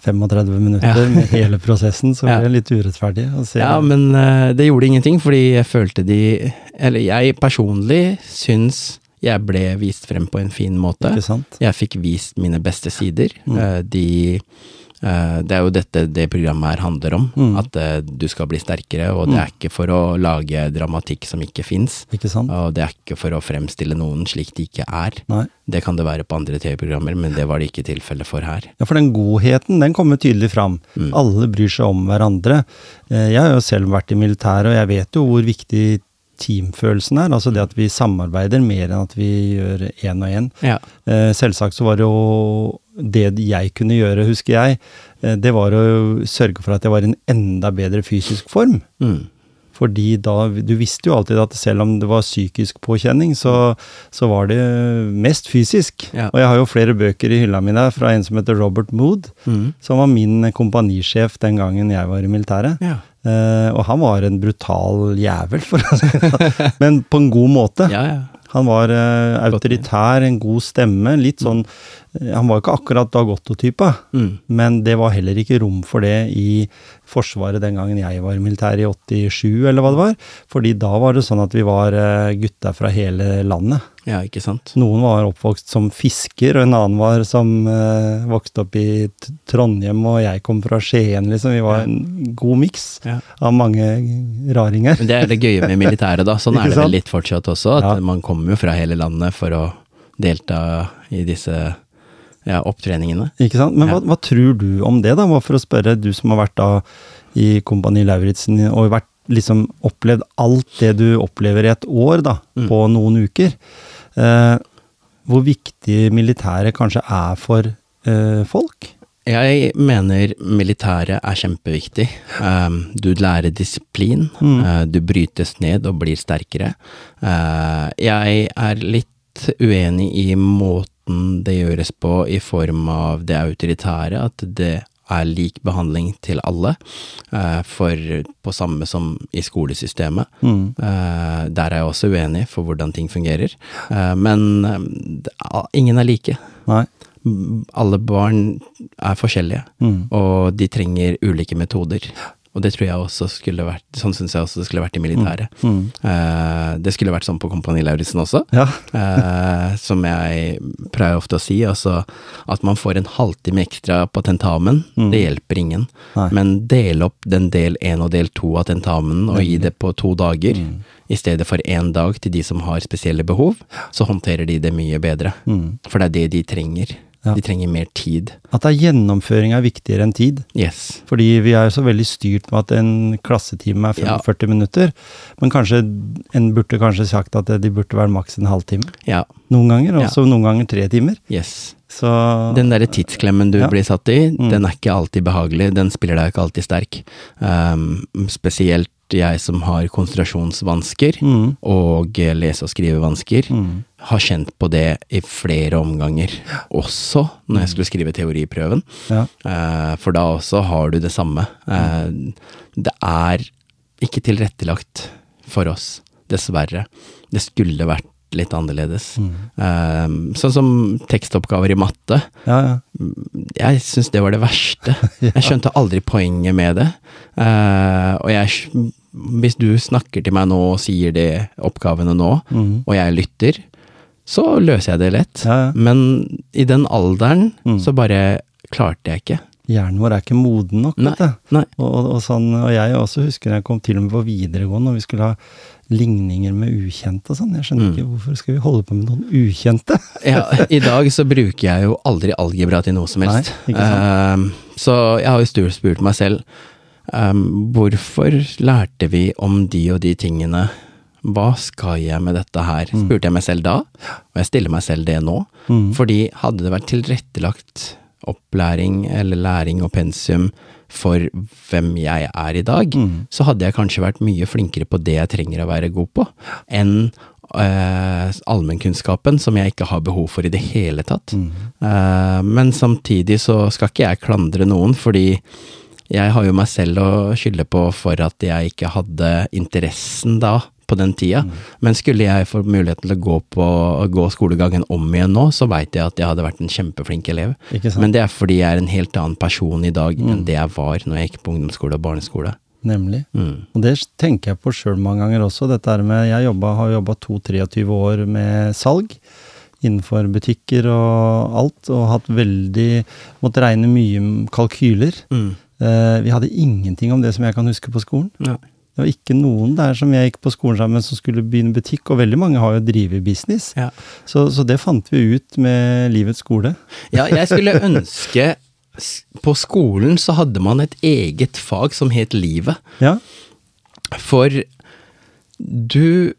35 minutter Ja. med hele prosessen, så blir det litt urettferdig. Ja, men uh, det gjorde ingenting, fordi jeg følte de Eller jeg personlig syns jeg ble vist frem på en fin måte. Jeg fikk vist mine beste sider. Mm. Eh, De eh, Det er jo dette det programmet her handler om. Mm. At eh, du skal bli sterkere, og det er ikke for å lage dramatikk som ikke fins. Og det er ikke for å fremstille noen slik de ikke er. Nei. Det kan det være på andre TV-programmer, men det var det ikke tilfellet for her. Ja, for den godheten, den kommer tydelig fram. Mm. Alle bryr seg om hverandre. Jeg har jo selv vært i militæret, og jeg vet jo hvor viktig teamfølelsen her. Altså det at vi samarbeider mer enn at vi gjør én og én. Ja. Eh, Selvsagt så var det jo det jeg kunne gjøre, husker jeg, eh, det var å sørge for at jeg var i en enda bedre fysisk form. Mm. Fordi da Du visste jo alltid at selv om det var psykisk påkjenning, så, så var det mest fysisk. Ja. Og jeg har jo flere bøker i hylla mi der fra en som heter Robert Mood, Mm. som var min kompanisjef den gangen jeg var i militæret. Ja. Eh, og han var en brutal jævel, for å si det sånn. Men på en god måte. ja, ja. Han var uh, autoritær, en god stemme. Litt sånn eh, Han var ikke akkurat Dag Otto-type, Mm. men det var heller ikke rom for det i Forsvaret den gangen jeg var i militæret, i 87 eller hva det var. Fordi da var det sånn at vi var uh, gutta fra hele landet. Ja, ikke sant? Noen var oppvokst som fisker, og en annen var som eh, vokste opp i Trondheim, og jeg kom fra Skien, liksom. Vi var en god miks Ja. av mange raringer. Men det er det gøye med militæret, da. Sånn er det vel litt fortsatt også. At Ja. man kommer jo fra hele landet for å delta i disse ja, opptreningene. Ikke sant? Men hva, Ja. hva tror du om det, da? For å spørre, du som har vært da i Kompani Lauritzen og vært, liksom opplevd alt det du opplever i et år, da, Mm. på noen uker. Eh, hvor viktig militæret kanskje er for eh, folk? Jeg mener militæret er kjempeviktig. Um, du lærer disiplin, Mm. du brytes ned og blir sterkere. Jeg er litt uenig i måten det gjøres på i form av det autoritære, at det er lik behandling til alle, uh, for på samme som i skolesystemet. Mm. Uh, der er jeg også uenig for hvordan ting fungerer. Uh, men ingen er like. Nei. Alle barn er forskjellige, Mm. og de trenger ulike metoder. Og det tror jeg også skulle vært Sånn syns jeg også det skulle vært i militæret. Mm. Eh, det skulle vært sånn på Kompani Lauritzen også. Ja. uh, som jeg pleier ofte å si, altså at man får en halvtime ekstra på tentamen, Mm. det hjelper ingen. Nei. Men del opp den del én og del to av tentamen, og gi det på to dager, Mm. i stedet for én dag til de som har spesielle behov, så håndterer de det mye bedre. Mm. For det er det de trenger. Ja. De trenger mer tid. At det er gjennomføring er viktigere enn tid. Yes. Fordi vi er jo så veldig styrt med at en klassetime er 45 minutter. Men kanskje en burde kanskje sagt at de burde være maks en halvtime. Ja. Noen ganger, og Ja. noen ganger tre timer. Yes. Så Den derre tidsklemmen du Ja. blir satt i, Mm. den er ikke alltid behagelig. Den spiller deg ikke alltid sterk. Um, spesielt jeg som har konsentrasjonsvansker Mm. og eh, lese- og skrivevansker, har kjent på det i flere omganger. Også når jeg skulle skrive teoriprøven. Ja. Eh, for da også har du det samme. Eh, det er ikke tilrettelagt for oss, dessverre. Det skulle vært litt annerledes. Eh, sånn som tekstoppgaver i matte. Ja, ja. Jeg syns det var det verste. Jeg skjønte aldri poenget med det. Uh, og jeg, hvis du snakker til meg nå og sier de oppgavene nå, og jeg lytter, så løser jeg det lett. Ja, ja. Men i den alderen så bare klarte jeg ikke. Hjernen vår er ikke moden nok, Nei. vet du. Og, og, sånn, og jeg også husker jeg kom til og med på videregående, og vi skulle ha ligninger med ukjente og sånn. Jeg skjønner Mm. ikke hvorfor skal vi holde på med noen ukjente? Ja, I dag så bruker jeg jo aldri algebra til noe som helst. Nei, Ehm, så jeg har jo spurt meg selv um, hvorfor lærte vi om de og de tingene? Hva skal jeg med dette her? Spurte jeg meg selv da, og jeg stiller meg selv det nå. Fordi hadde det vært tilrettelagt opplæring eller læring og pensum for hvem jeg er i dag, så hadde jeg kanskje vært mye flinkere på det jeg trenger å være god på, enn eh, allmennkunnskapen, som jeg ikke har behov for i det hele tatt. Eh, men samtidig så skal ikke jeg klandre noen, fordi jeg har jo meg selv å skylde på for at jeg ikke hadde interessen da, på den tida. Men skulle jeg få muligheten til å gå, på, gå skolegangen om igjen nå, så veit jeg at jeg hadde vært en kjempeflink elev. Men det er fordi jeg er en helt annen person i dag enn det jeg var når jeg gikk på ungdomsskole og barneskole. Nemlig. Mm. Og det tenker jeg på sjøl mange ganger også. Dette med, jeg jobba, har jobba 22-23 år med salg innenfor butikker og alt, og hatt veldig Måtte regne mye kalkyler. Mm. Eh, vi hadde ingenting om det som jeg kan huske på skolen. Ja. Det var ikke noen der som jeg gikk på skolen sammen som skulle begynne butikk, og veldig mange har jo drevet business. Ja. Så, så det fant vi ut med Livets skole. Ja, jeg skulle ønske På skolen så hadde man et eget fag som het Livet. Ja, For du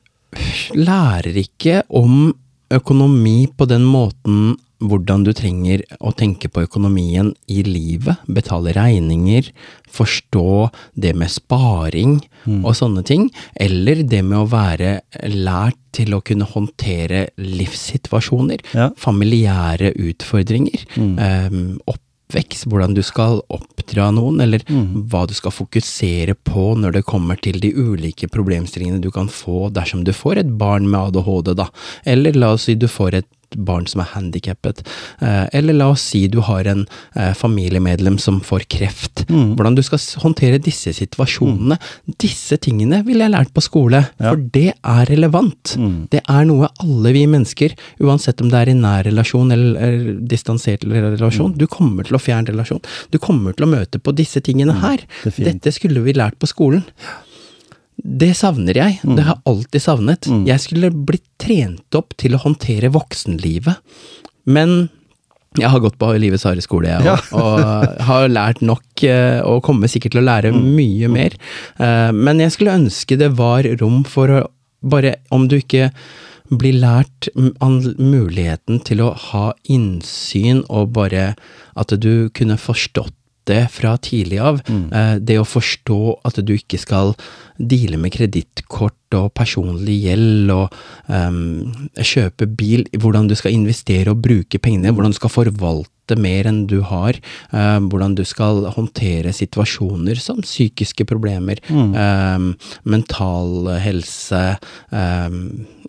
lærer ikke om økonomi på den måten hvordan du trenger å tenke på økonomien i livet, betale regninger, forstå det med sparing og sånne ting, eller det med å være lært til å kunne håndtere livssituasjoner, Ja. familiære utfordringer, eh, oppvekst, hvordan du skal oppdra noen, eller hva du skal fokusere på når det kommer til de ulike problemstillingene du kan få dersom du får et barn med ADHD, da. Eller la oss si du får et barn som er handikappet. Eh, eller la oss si du har en eh, familiemedlem som får kreft. Hvordan du skal håndtere disse situasjonene. Disse tingene ville jeg lært på skole, for det er relevant. Det er noe alle vi mennesker, uansett om det er i nær relasjon eller, distansert relasjon, du kommer til å fjerne relasjon. Du kommer til å møte på disse tingene her. definitivt. Dette skulle vi lært på skolen. Det savner jeg. Det har jeg alltid savnet. Jeg skulle blitt trent opp til å håndtere voksenlivet. Men jeg har gått på Livets harde skole, jeg Ja. og har lært nok, eh, og kommer sikkert til å lære mye mer. Eh, Men jeg skulle ønske det var rom for å bare, om du ikke blir lært muligheten til å ha innsyn, og bare at du kunne forstått det fra tidlig av. Eh, Det å forstå at du ikke skal deale med kredittkort og personlig gjeld og um, kjøpe bil, hvordan du skal investere og bruke pengene, hvordan du skal forvalte mer enn du har, eh, hvordan du skal håndtere situasjoner som psykiske problemer, ehm, mental helse, eh,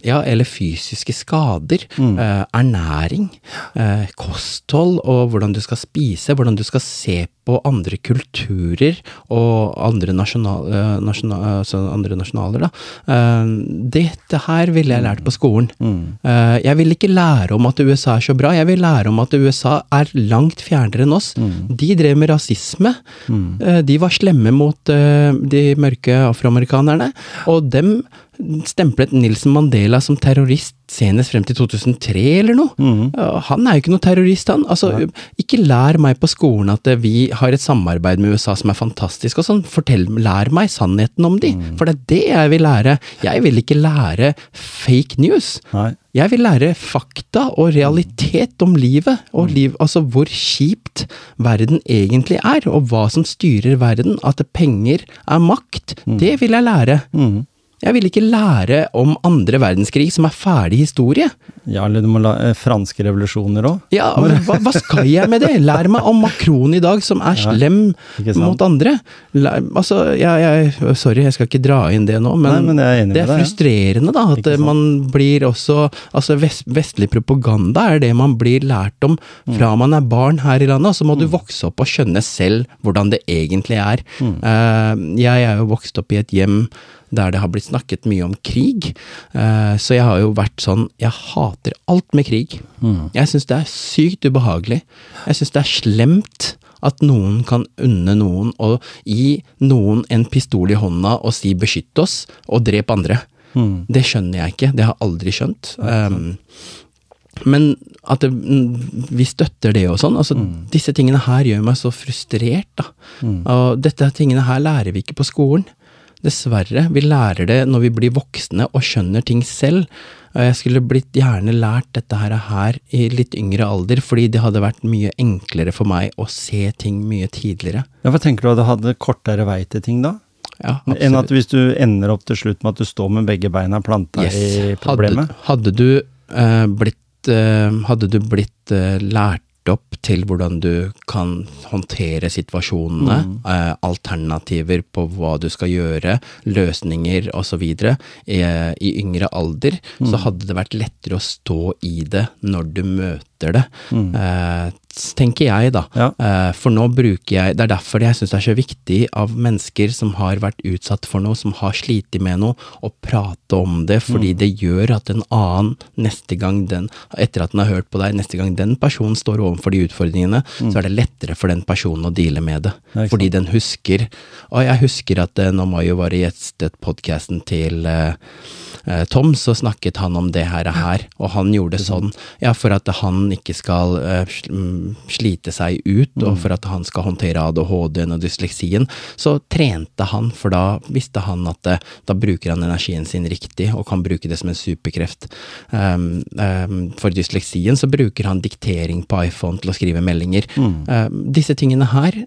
ja, eller fysiske skader, eh, ernæring, eh, kosthold og hvordan du skal spise, hvordan du skal se på andre kulturer og andre, nasjonal, eh, nasjonal, altså andre nasjonaler. Da. Eh, dette her ville jeg lært på skolen. Eh, jeg vil ikke lære om at USA er så bra, jeg vil lære om at USA er langt fjernere enn oss. De drev med rasisme. Mm. de var slemme mot eh, de mørke afroamerikanerne, og dem stemplet Nilsen Mandela som terrorist senest frem til 2003 eller noe. Mm. Han er jo ikke noe terrorist, han. Altså, ikke lær meg på skolen at eh, vi har et samarbeid med USA som er fantastisk, og sånn. Fortell, lær meg sannheten om de, for det er det jeg vil lære. Jeg vil ikke lære fake news. Nei. Jeg vil lære fakta og realitet om livet, og liv, altså hvor kjipt verden egentlig er, og hva som styrer verden. At penger er makt, det vil jeg lære. Jeg vil ikke lære om andre verdenskrig, som er ferdig historie. Ja, eller du må la eh, franske revolusjoner òg. Ja, hva, hva skal jeg med det? Lær meg om Macron i dag, som er slem mot andre. Lær, altså, jeg, jeg, sorry, jeg skal ikke dra inn det nå, men, Nei, men er det er frustrerende da, at man blir også Altså, vest, vestlig propaganda er det man blir lært om Mm. fra man er barn her i landet, og så må du vokse opp og skjønne selv hvordan det egentlig er. Mm. Eh, jeg er jo vokst opp i et hjem der det har blitt snakket mye om krig. Eh, så jeg har jo vært sånn Jeg hater alt med krig. Jeg syns det er sykt ubehagelig. Jeg syns det er slemt at noen kan unne noen å gi noen en pistol i hånda og si 'beskytt oss', og drep andre. Det skjønner jeg ikke. Det har jeg aldri skjønt. Um, men at det, mm, vi støtter det og sånn. altså Disse tingene her gjør meg så frustrert. da. Og dette tingene her lærer vi ikke på skolen. Dessverre. Vi lærer det når vi blir voksne og skjønner ting selv. Jeg skulle blitt gjerne lært dette her, her i litt yngre alder, fordi det hadde vært mye enklere for meg å se ting mye tidligere. Ja, hva tenker du at det hadde kortere vei til ting da? Ja, absolutt. Enn at hvis du ender opp til slutt med at du står med begge beina planta Yes. i problemet? hadde du uh, blitt uh, Hadde du blitt uh, lært opp til hvordan du kan håndtere situasjonene, eh, alternativer på hva du skal gjøre, løsninger osv. Eh, i yngre alder, så hadde det vært lettere å stå i det når du møter det. Eh, tenker jeg, da. Ja. Eh, For nå bruker jeg Det er derfor jeg syns det er så viktig av mennesker som har vært utsatt for noe, som har slitt med noe, å prate om det, fordi det gjør at en annen, neste gang den, etter at den har hørt på deg, neste gang den personen står overfor de utfordringene, så er det lettere for den personen å deale med det. det fordi den husker Og jeg husker at eh, når Mayo var i gjestet podkasten til eh, eh, Tom, så snakket han om det her, her og han gjorde det sånn. Ja, for at han ikke skal eh, mm, slite seg ut, og for at han skal håndtere ADHD-en og dysleksien, så trente han, for da visste han at det, da bruker han energien sin riktig, og kan bruke det som en superkreft. Um, um, for dysleksien så bruker han diktering på iPhone til å skrive meldinger. Um, disse tingene her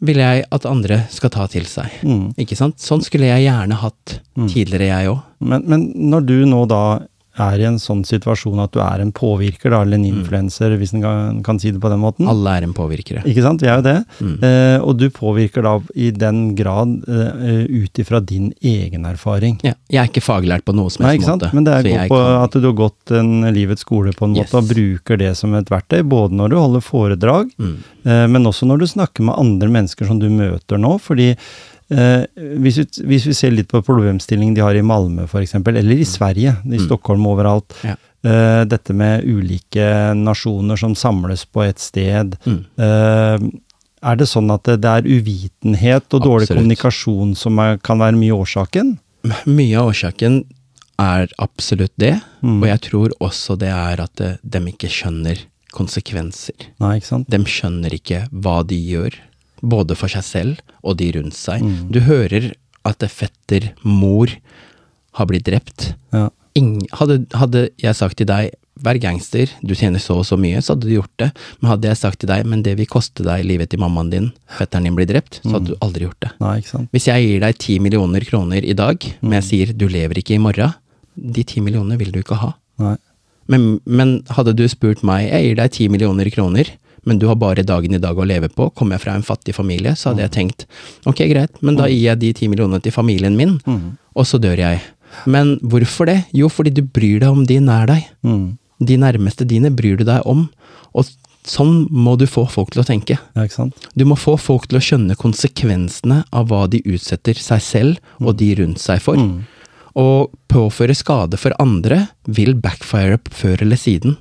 vil jeg at andre skal ta til seg. Ikke sant? Sånn skulle jeg gjerne hatt tidligere, jeg òg. Men, men når du nå da er i en sånn situasjon at du er en påvirker, da, eller en influenser, hvis en kan, kan si det på den måten. Alle er en påvirkere. Ikke sant, vi er jo det. Mm. Eh, og du påvirker da i den grad eh, ut ifra din egen erfaring. Ja, jeg er ikke faglært på noe som helst ikke sant? måte. Men det er godt på kan- at du har gått en livets skole på en Yes. måte, og bruker det som et verktøy, både når du holder foredrag, Mm. eh, men også når du snakker med andre mennesker som du møter nå. fordi hvis, vi, hvis vi ser litt på problemstillingen de har i Malmö f.eks., eller i Sverige, i Stockholm overalt. Mm. Ja. eh, dette med ulike nasjoner som samles på et sted. Mm. Eh, er det sånn at det, er uvitenhet og dårlig kommunikasjon som er, kan være mye av årsaken? Mye av årsaken er absolutt det, Mm. og jeg tror også det er at de ikke skjønner konsekvenser. Nei, ikke sant? De skjønner ikke hva de gjør, både for seg selv og de rundt seg. Mm. Du hører at det fetter mor har blitt drept. Ja. Ingen, hadde, hadde jeg sagt til deg vær gangster, du tjener så og så mye, så hadde du gjort det. Men hadde jeg sagt til deg, men det vil koste deg livet til mammaen din, fetteren din blir drept, så hadde du aldri gjort det. Nei? Hvis jeg gir deg ti millioner kroner i dag, men jeg sier du lever ikke i morgen, de ti millionene vil du ikke ha. Men, men hadde du spurt meg, jeg gir deg ti millioner kroner, men du har bare dagen i dag å leve på, kommer jeg fra en fattig familie, så hadde jeg tenkt, ok greit, men da gir jeg de ti millionene til familien min, og så dør jeg. Men hvorfor det? Jo, fordi du bryr deg om de nær deg. Mm. De nærmeste dine bryr du deg om, og sånn må du få folk til å tenke. Du må få folk til å skjønne konsekvensene av hva de utsetter seg selv og de rundt seg for. Og påføre skade for andre vil backfire før eller siden.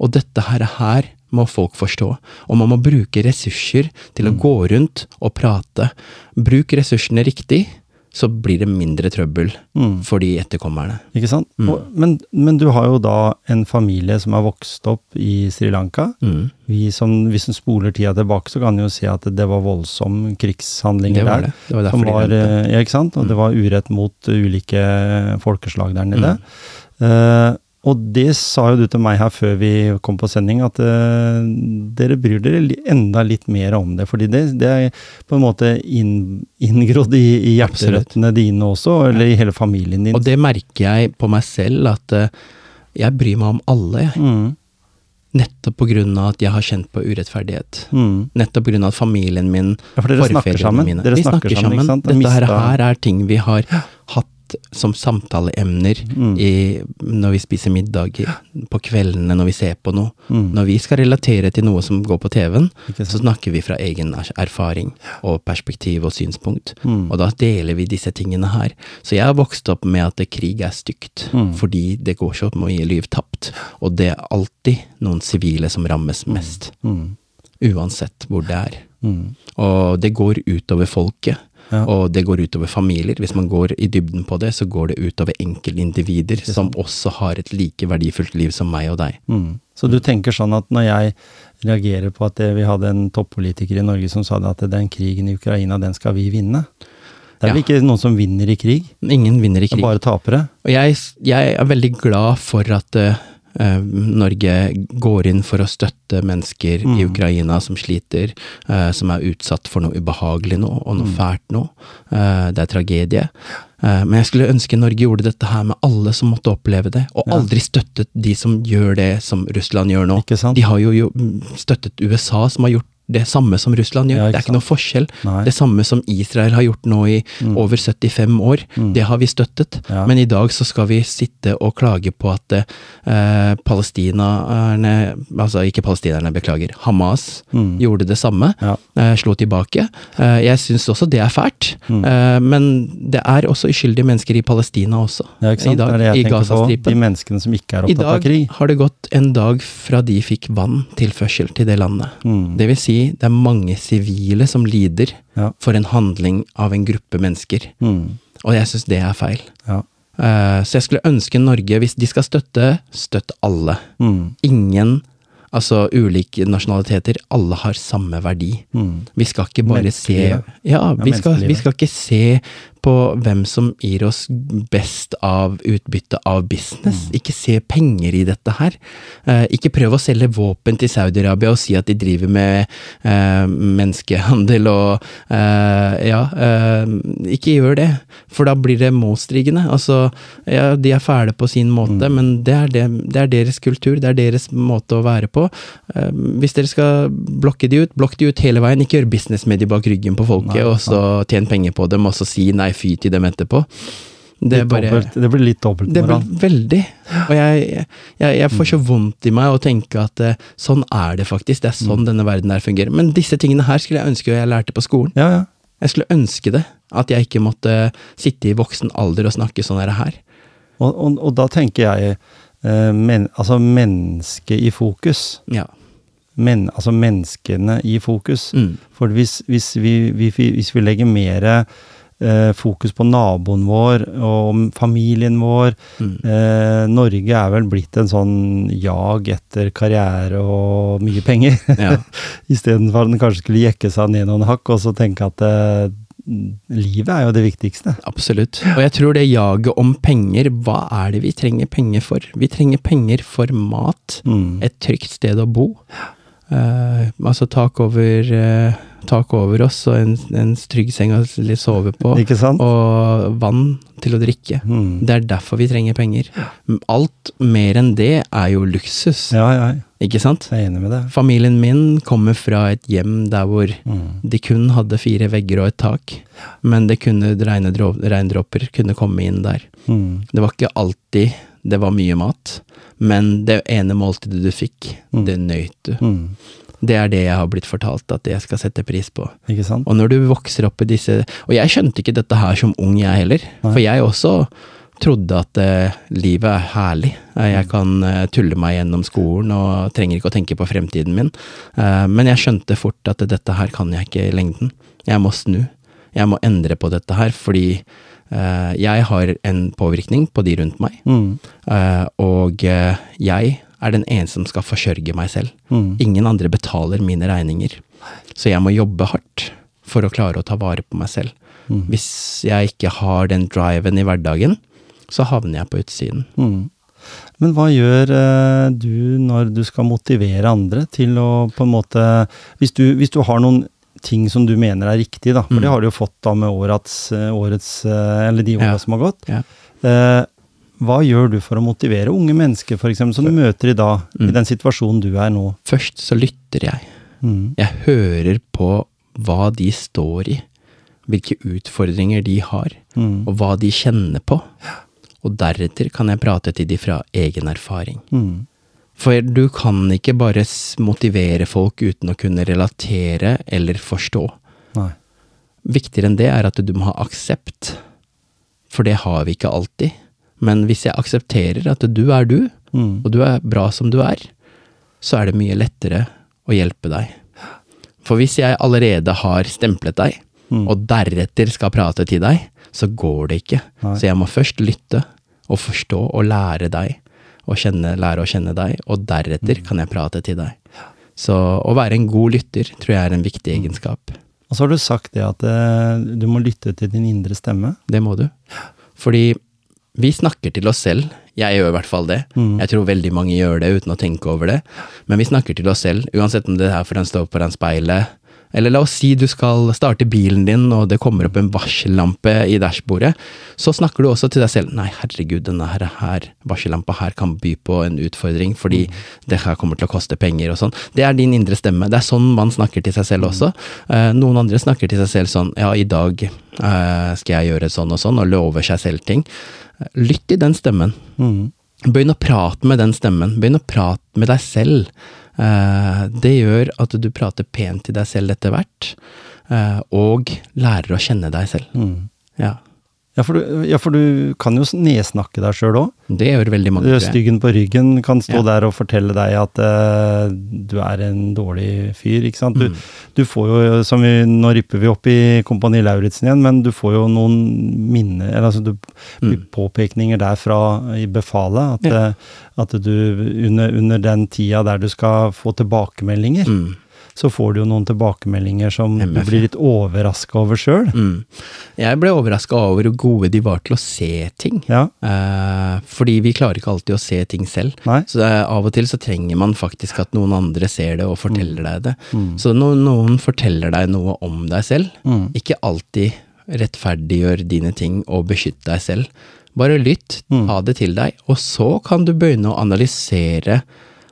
Og dette her, her må folk forstå. Og man må bruke ressurser til å gå rundt og prate. Bruk ressursene riktig, så blir det mindre trøbbel Mm. for de etterkommerne. Ikke sant? Mm. Og, men, men du har jo da en familie som har vokst opp i Sri Lanka. Mm. Vi som, hvis en spoler tida tilbake, så kan en jo se at det var voldsom krigshandlinger Det var der. det. Det var som var, eh, ja, ikke sant? Og det var urett mot ulike folkeslag der nede. Mm. Og det sa jo du til meg her før vi kom på sending, at uh, dere bryr dere enda litt mer om det. Fordi det, det er på en måte inn, inngrodd i, i hjerterøttene dine også, eller i hele familien din. Og det merker jeg på meg selv, at uh, jeg bryr meg om alle, jeg. Mm, Nettopp av at jeg har kjent på urettferdighet. mm. Nettopp av at familien min, Ja, for dere snakker forfedrene mine Dere Vi snakker snakker sammen, sammen. Dette her, her er ting vi har som samtaleemner Mm. i, når vi spiser middag, på kveldene når vi ser på noe. Mm. Når vi skal relatere til noe som går på TV-en, så snakker vi fra egen er- erfaring og perspektiv og synspunkt. Mm. Og da deler vi disse tingene her. Så jeg har vokst opp med at krig er stygt, Mm. fordi det går så mye liv tapt. Og det er alltid noen sivile som rammes mest, Mm. uansett hvor det er. Mm. Og det går utover folket. Ja. Og det går utover familier. Hvis man går i dybden på det, så går det utover enkeltindivider som også har et like verdifullt liv som meg og deg. Mm. Så du tenker sånn at når jeg reagerer på at det, vi hadde en toppolitiker i Norge som sa det at den krigen i Ukraina, den skal vi vinne. Det er vel Ja. ikke noen som vinner i krig, Ingen vinner i krig. det er bare tapere. Og jeg, jeg er veldig glad for at eh, Norge går inn for å støtte mennesker i Mm. Ukraina som sliter, eh, som er utsatt for noe ubehagelig nå, og noe Mm. fælt nå. Eh, det er tragedie. Eh, men jeg skulle ønske Norge gjorde dette her med alle som måtte oppleve det, og aldri støttet de som gjør det som Russland gjør nå. De har jo, støttet USA, som har gjort det samme som Russland gjør. Ja, det er ikke noe forskjell. Nei. Det samme som Israel har gjort nå i Mm. over 75 år, Mm. det har vi støttet. Ja. Men i dag så skal vi sitte og klage på at eh, palestinerne, altså ikke palestinerne, beklager, Hamas Mm. gjorde det samme, Ja. eh, slo tilbake. Eh, jeg syns også det er fælt, Mm. eh, men det er også uskyldige mennesker i Palestina også. Ja, ikke sant? I dag, det er det i jeg tenker på. De menneskene som ikke er opptatt av dag har det gått en dag fra de fikk vanntilførsel til det landet. Mm. Det vil si, det er mange sivile som lider Ja. for en handling av en gruppe mennesker. Mm. Og jeg syns det er feil. Ja. Uh, så jeg skulle ønske Norge, hvis de skal støtte, støtt alle. Mm. Ingen, altså ulike nasjonaliteter, alle har samme verdi. Mm. Vi skal ikke bare se. Ja, vi skal, vi skal ikke se på hvem som gir oss best av utbytte av business. Mm. Ikke se penger i dette her. Eh, ikke prøv å selge våpen til Saudi-Arabia og si at de driver med eh, menneskehandel og eh, Ja, eh, ikke gjør det, for da blir det motstrigende. Altså, ja, de er fæle på sin måte, Mm. men det er, det, det er deres kultur, det er deres måte å være på. Eh, hvis dere skal blokke de ut, blokk de ut hele veien. Ikke gjør business med de bak ryggen på folket, Nei, og så tjene penger på dem, og så si nei, fy til dem etterpå. Det bare dobbelt, det blir litt det blir veldig. Og jeg, jeg, jeg får så Mm. vondt i meg å tenke at uh, sånn er det faktisk. Det er sånn denne verden her fungerer. Men disse tingene her skulle jeg ønske jeg lærte på skolen. Ja, ja. Jeg skulle ønske det. At jeg ikke måtte sitte i voksen alder og snakke sånn her. her. Og, og, og da tenker jeg eh, men, altså mennesket i fokus. Ja. Men, altså menneskene i fokus. Mm. For hvis, hvis, vi, vi, hvis vi legger mer eh, fokus på naboen vår og familien vår Mm. eh, Norge er vel blitt en sånn jag etter karriere og mye penger. Ja. Istedenfor at den kanskje skulle jekke seg ned noen hakk og så tenke at eh, livet er jo det viktigste. Absolutt. Og jeg tror det jaget om penger, hva er det vi trenger penger for? Vi trenger penger for mat, Mm. et trygt sted å bo. Uh, altså tak over, eh, tak over oss og en, en trygg seng å sove på. Ikke sant? Og vann til å drikke. Mm. Det er derfor vi trenger penger. Alt mer enn det er jo luksus, Ja, ja, ikke sant? jeg er enig med det. Familien min kommer fra et hjem der hvor Mm. de kun hadde fire vegger og et tak, men det kunne regndråper kunne komme inn der. Mm. Det var ikke alltid det var mye mat, men det ene måltidet du fikk, Mm. det nøyt du. Mm. Det er det jeg har blitt fortalt at jeg skal sette pris på. Ikke sant? Og når du vokser opp i disse Og jeg skjønte ikke dette her som ung, jeg heller. Nei. For jeg også trodde at eh, livet er herlig. Jeg kan eh, tulle meg gjennom skolen og trenger ikke å tenke på fremtiden min. Eh, men jeg skjønte fort at dette her kan jeg ikke i lengden. Jeg må snu. Jeg må endre på dette her, fordi eh, jeg har en påvirkning på de rundt meg. Mm. Eh, og eh, jeg er den eneste som skal forsørge meg selv. Mm. Ingen andre betaler mine regninger. Så jeg må jobbe hardt for å klare å ta vare på meg selv. Mm. Hvis jeg ikke har den driven i hverdagen, så havner jeg på utsiden. Mm. Men hva gjør eh, du når du skal motivere andre til å på en måte Hvis du, hvis du har noen ting som du mener er riktig, da, for Mm. det har du jo fått da med årets, eh, årets eh, eller de åra Ja. som har gått. Ja. Eh, hva gjør du for å motivere unge mennesker, for eksempel, som du møter i dag, i Mm. den situasjonen du er nå? Først så lytter jeg. Mm. Jeg hører på hva de står i, hvilke utfordringer de har, Mm. og hva de kjenner på. Og deretter kan jeg prate til de fra egen erfaring. Mm. For du kan ikke bare motivere folk uten å kunne relatere eller forstå. Nei. Viktigere enn det er at du må ha aksept, for det har vi ikke alltid. Men hvis jeg aksepterer at du er du, Mm. og du er bra som du er, så er det mye lettere å hjelpe deg. For hvis jeg allerede har stemplet deg, Mm. og deretter skal prate til deg, så går det ikke. Nei. Så jeg må først lytte og forstå og lære deg, og kjenne, lære å kjenne deg, og deretter Mm. kan jeg prate til deg. Så å være en god lytter tror jeg er en viktig Mm. egenskap. Og så har du sagt det at eh, du må lytte til din indre stemme. Det må du. Fordi vi snakker til oss selv. Jeg gjør i hvert fall det. Mm. Jeg tror veldig mange gjør det uten å tenke over det. Men vi snakker til oss selv, uansett om det er for en står den speilet. Eller la oss si du skal starte bilen din, og det kommer opp en varsellampe i dashbordet. Så snakker du også til deg selv. Nei, herregud, denne her, her varsellampa her kan by på en utfordring, fordi det her kommer til å koste penger og sånn. Det er din indre stemme. Det er sånn man snakker til seg selv også. Eh, noen andre snakker til seg selv sånn Ja, i dag eh, skal jeg gjøre sånn og sånn, og lover seg selv ting. Lytt til den stemmen. Mm. Begynn å prate med den stemmen. Begynn å prate med deg selv. Eh, det gjør at du prater pent til deg selv etter hvert, eh, og lærer å kjenne deg selv. Mm. Ja, Ja, for du, ja, for du kan jo nedsnakke deg sjøl òg. Det gjør veldig mange. Styggen på ryggen kan stå Ja. der og fortelle deg at uh, du er en dårlig fyr, ikke sant. Du, Mm. du får jo, som vi, nå ripper vi opp i Kompani Lauritzen igjen, men du får jo noen minner, eller altså du, Mm. påpekninger derfra i befalet, at, Ja. eh, at du under, under den tida der du skal få tilbakemeldinger, Mm. Så får du jo noen tilbakemeldinger som du blir litt overraska over sjøl. Mm. Jeg ble overraska over hvor gode de var til å se ting. Ja, Eh, fordi vi klarer ikke alltid å se ting selv. nei? Så er, av og til så trenger man faktisk at noen andre ser det og forteller deg det. Mm. Så når noen forteller deg noe om deg selv, Mm. ikke alltid rettferdiggjør dine ting og beskytt deg selv. Bare lytt, Mm. ta det til deg, og så kan du begynne å analysere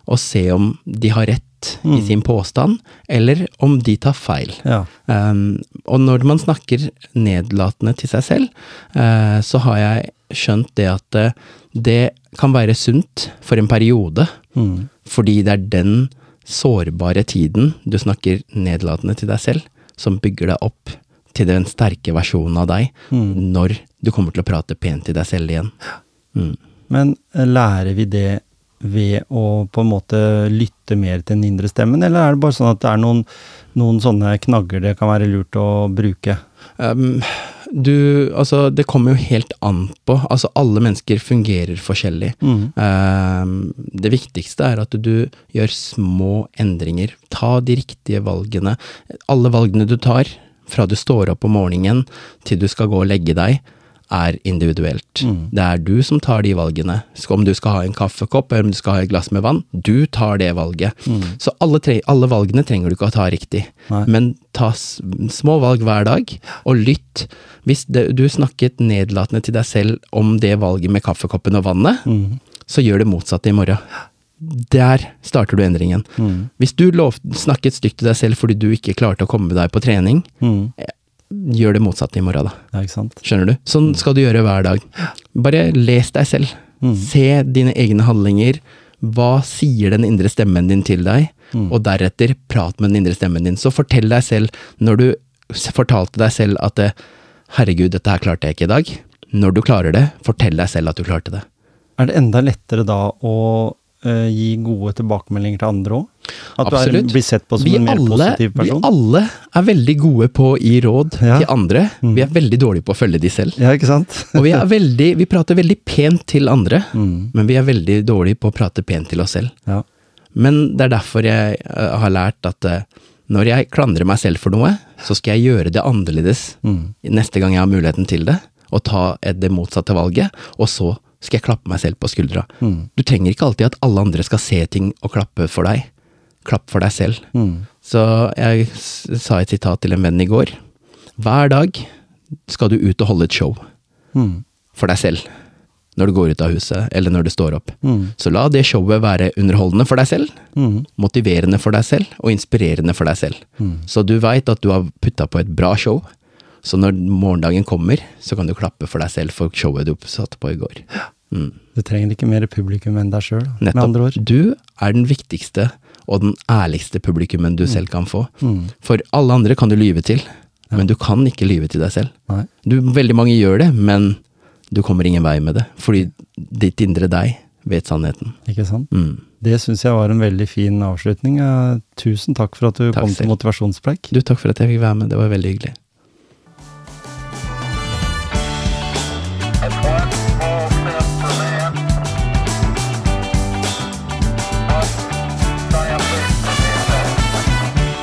og se om de har rett i Mm. sin påstand, eller om de tar feil. Ja. Um, og når man snakker nedlatende til seg selv, uh, så har jeg skjønt det at eh, det kan være sunt for en periode, Mm. fordi det er den sårbare tiden du snakker nedlatende til deg selv, som bygger deg opp til den sterke versjonen av deg, Mm. når du kommer til å prate pent til deg selv igjen. Mm. Men eh, lærer vi det ved å på en måte lytte mer til den indre stemmen, eller er det bare sånn at det er noen, noen sånne knagger det kan være lurt å bruke? Um, du, altså, det kommer jo helt an på. Altså, alle mennesker fungerer forskjellig. Mm. Um, det viktigste er at du gjør små endringer. Ta de riktige valgene. Alle valgene du tar, fra du står opp om morgenen til du skal gå og legge deg, er individuelt. Mm. Det er du som tar de valgene. Så Om du skal ha en kaffekopp eller om du skal ha et glass med vann, du tar det valget. Mm. Så alle, tre, alle valgene trenger du ikke å ta riktig. Nei. Men ta små valg hver dag, og lytt. Hvis det, du snakket nedlatende til deg selv om det valget med kaffekoppen og vannet, Mm. så gjør det motsatte i morgen. Der starter du endringen. Mm. Hvis du lov, snakket stygt til deg selv fordi du ikke klarte å komme deg på trening, Mm. Gjør det motsatte i morgen, da. Ja, ikke sant? Skjønner du? Sånn skal du gjøre hver dag. Bare les deg selv. Mm. Se dine egne handlinger. Hva sier den indre stemmen din til deg? Mm. Og deretter prat med den indre stemmen din. Så fortell deg selv, når du fortalte deg selv at 'herregud, dette her klarte jeg ikke i dag', når du klarer det, fortell deg selv at du klarte det. Er det enda lettere da å eh, gi gode tilbakemeldinger til andre òg? At du er, blir sett på som Vi en mer alle, positiv vi alle er veldig gode på å gi råd Ja. til andre. Mm. Vi er veldig dårlige på å følge de selv. Ja, ikke sant? Og vi, er veldig, vi prater veldig pent til andre, Mm. men vi er veldig dårlige på å prate pent til oss selv. Ja. Men det er derfor jeg eh, har lært at eh, når jeg klandrer meg selv for noe, så skal jeg gjøre det annerledes Mm. neste gang jeg har muligheten til det, og ta det motsatte valget, og så skal jeg klappe meg selv på skuldra. Mm. Du trenger ikke alltid at alle andre skal se ting og klappe for deg. Klapp for deg selv. Mm. Så jeg sa et sitat til en venn i går. Hver dag skal du ut og holde et show Mm. for deg selv. Når du går ut av huset, eller når du står opp. Mm. Så la det showet være underholdende for deg selv, Mm. motiverende for deg selv, og inspirerende for deg selv. Mm. Så du veit at du har putta på et bra show, så når morgendagen kommer, så kan du klappe for deg selv for showet du satte på i går. Mm. Du trenger ikke mer publikum enn deg sjøl, med andre ord. Du er den viktigste og den ærligste publikummen du selv kan få. Mm. For alle andre kan du lyve til, men du kan ikke lyve til deg selv. Du, veldig mange gjør det, men du kommer ingen vei med det, fordi ditt indre deg vet sannheten. Ikke sant? Mm. Det syns jeg var en veldig fin avslutning. Tusen takk for at du Takk kom til selv. motivasjonspreik. Du, takk for at jeg fikk være med, det var veldig hyggelig.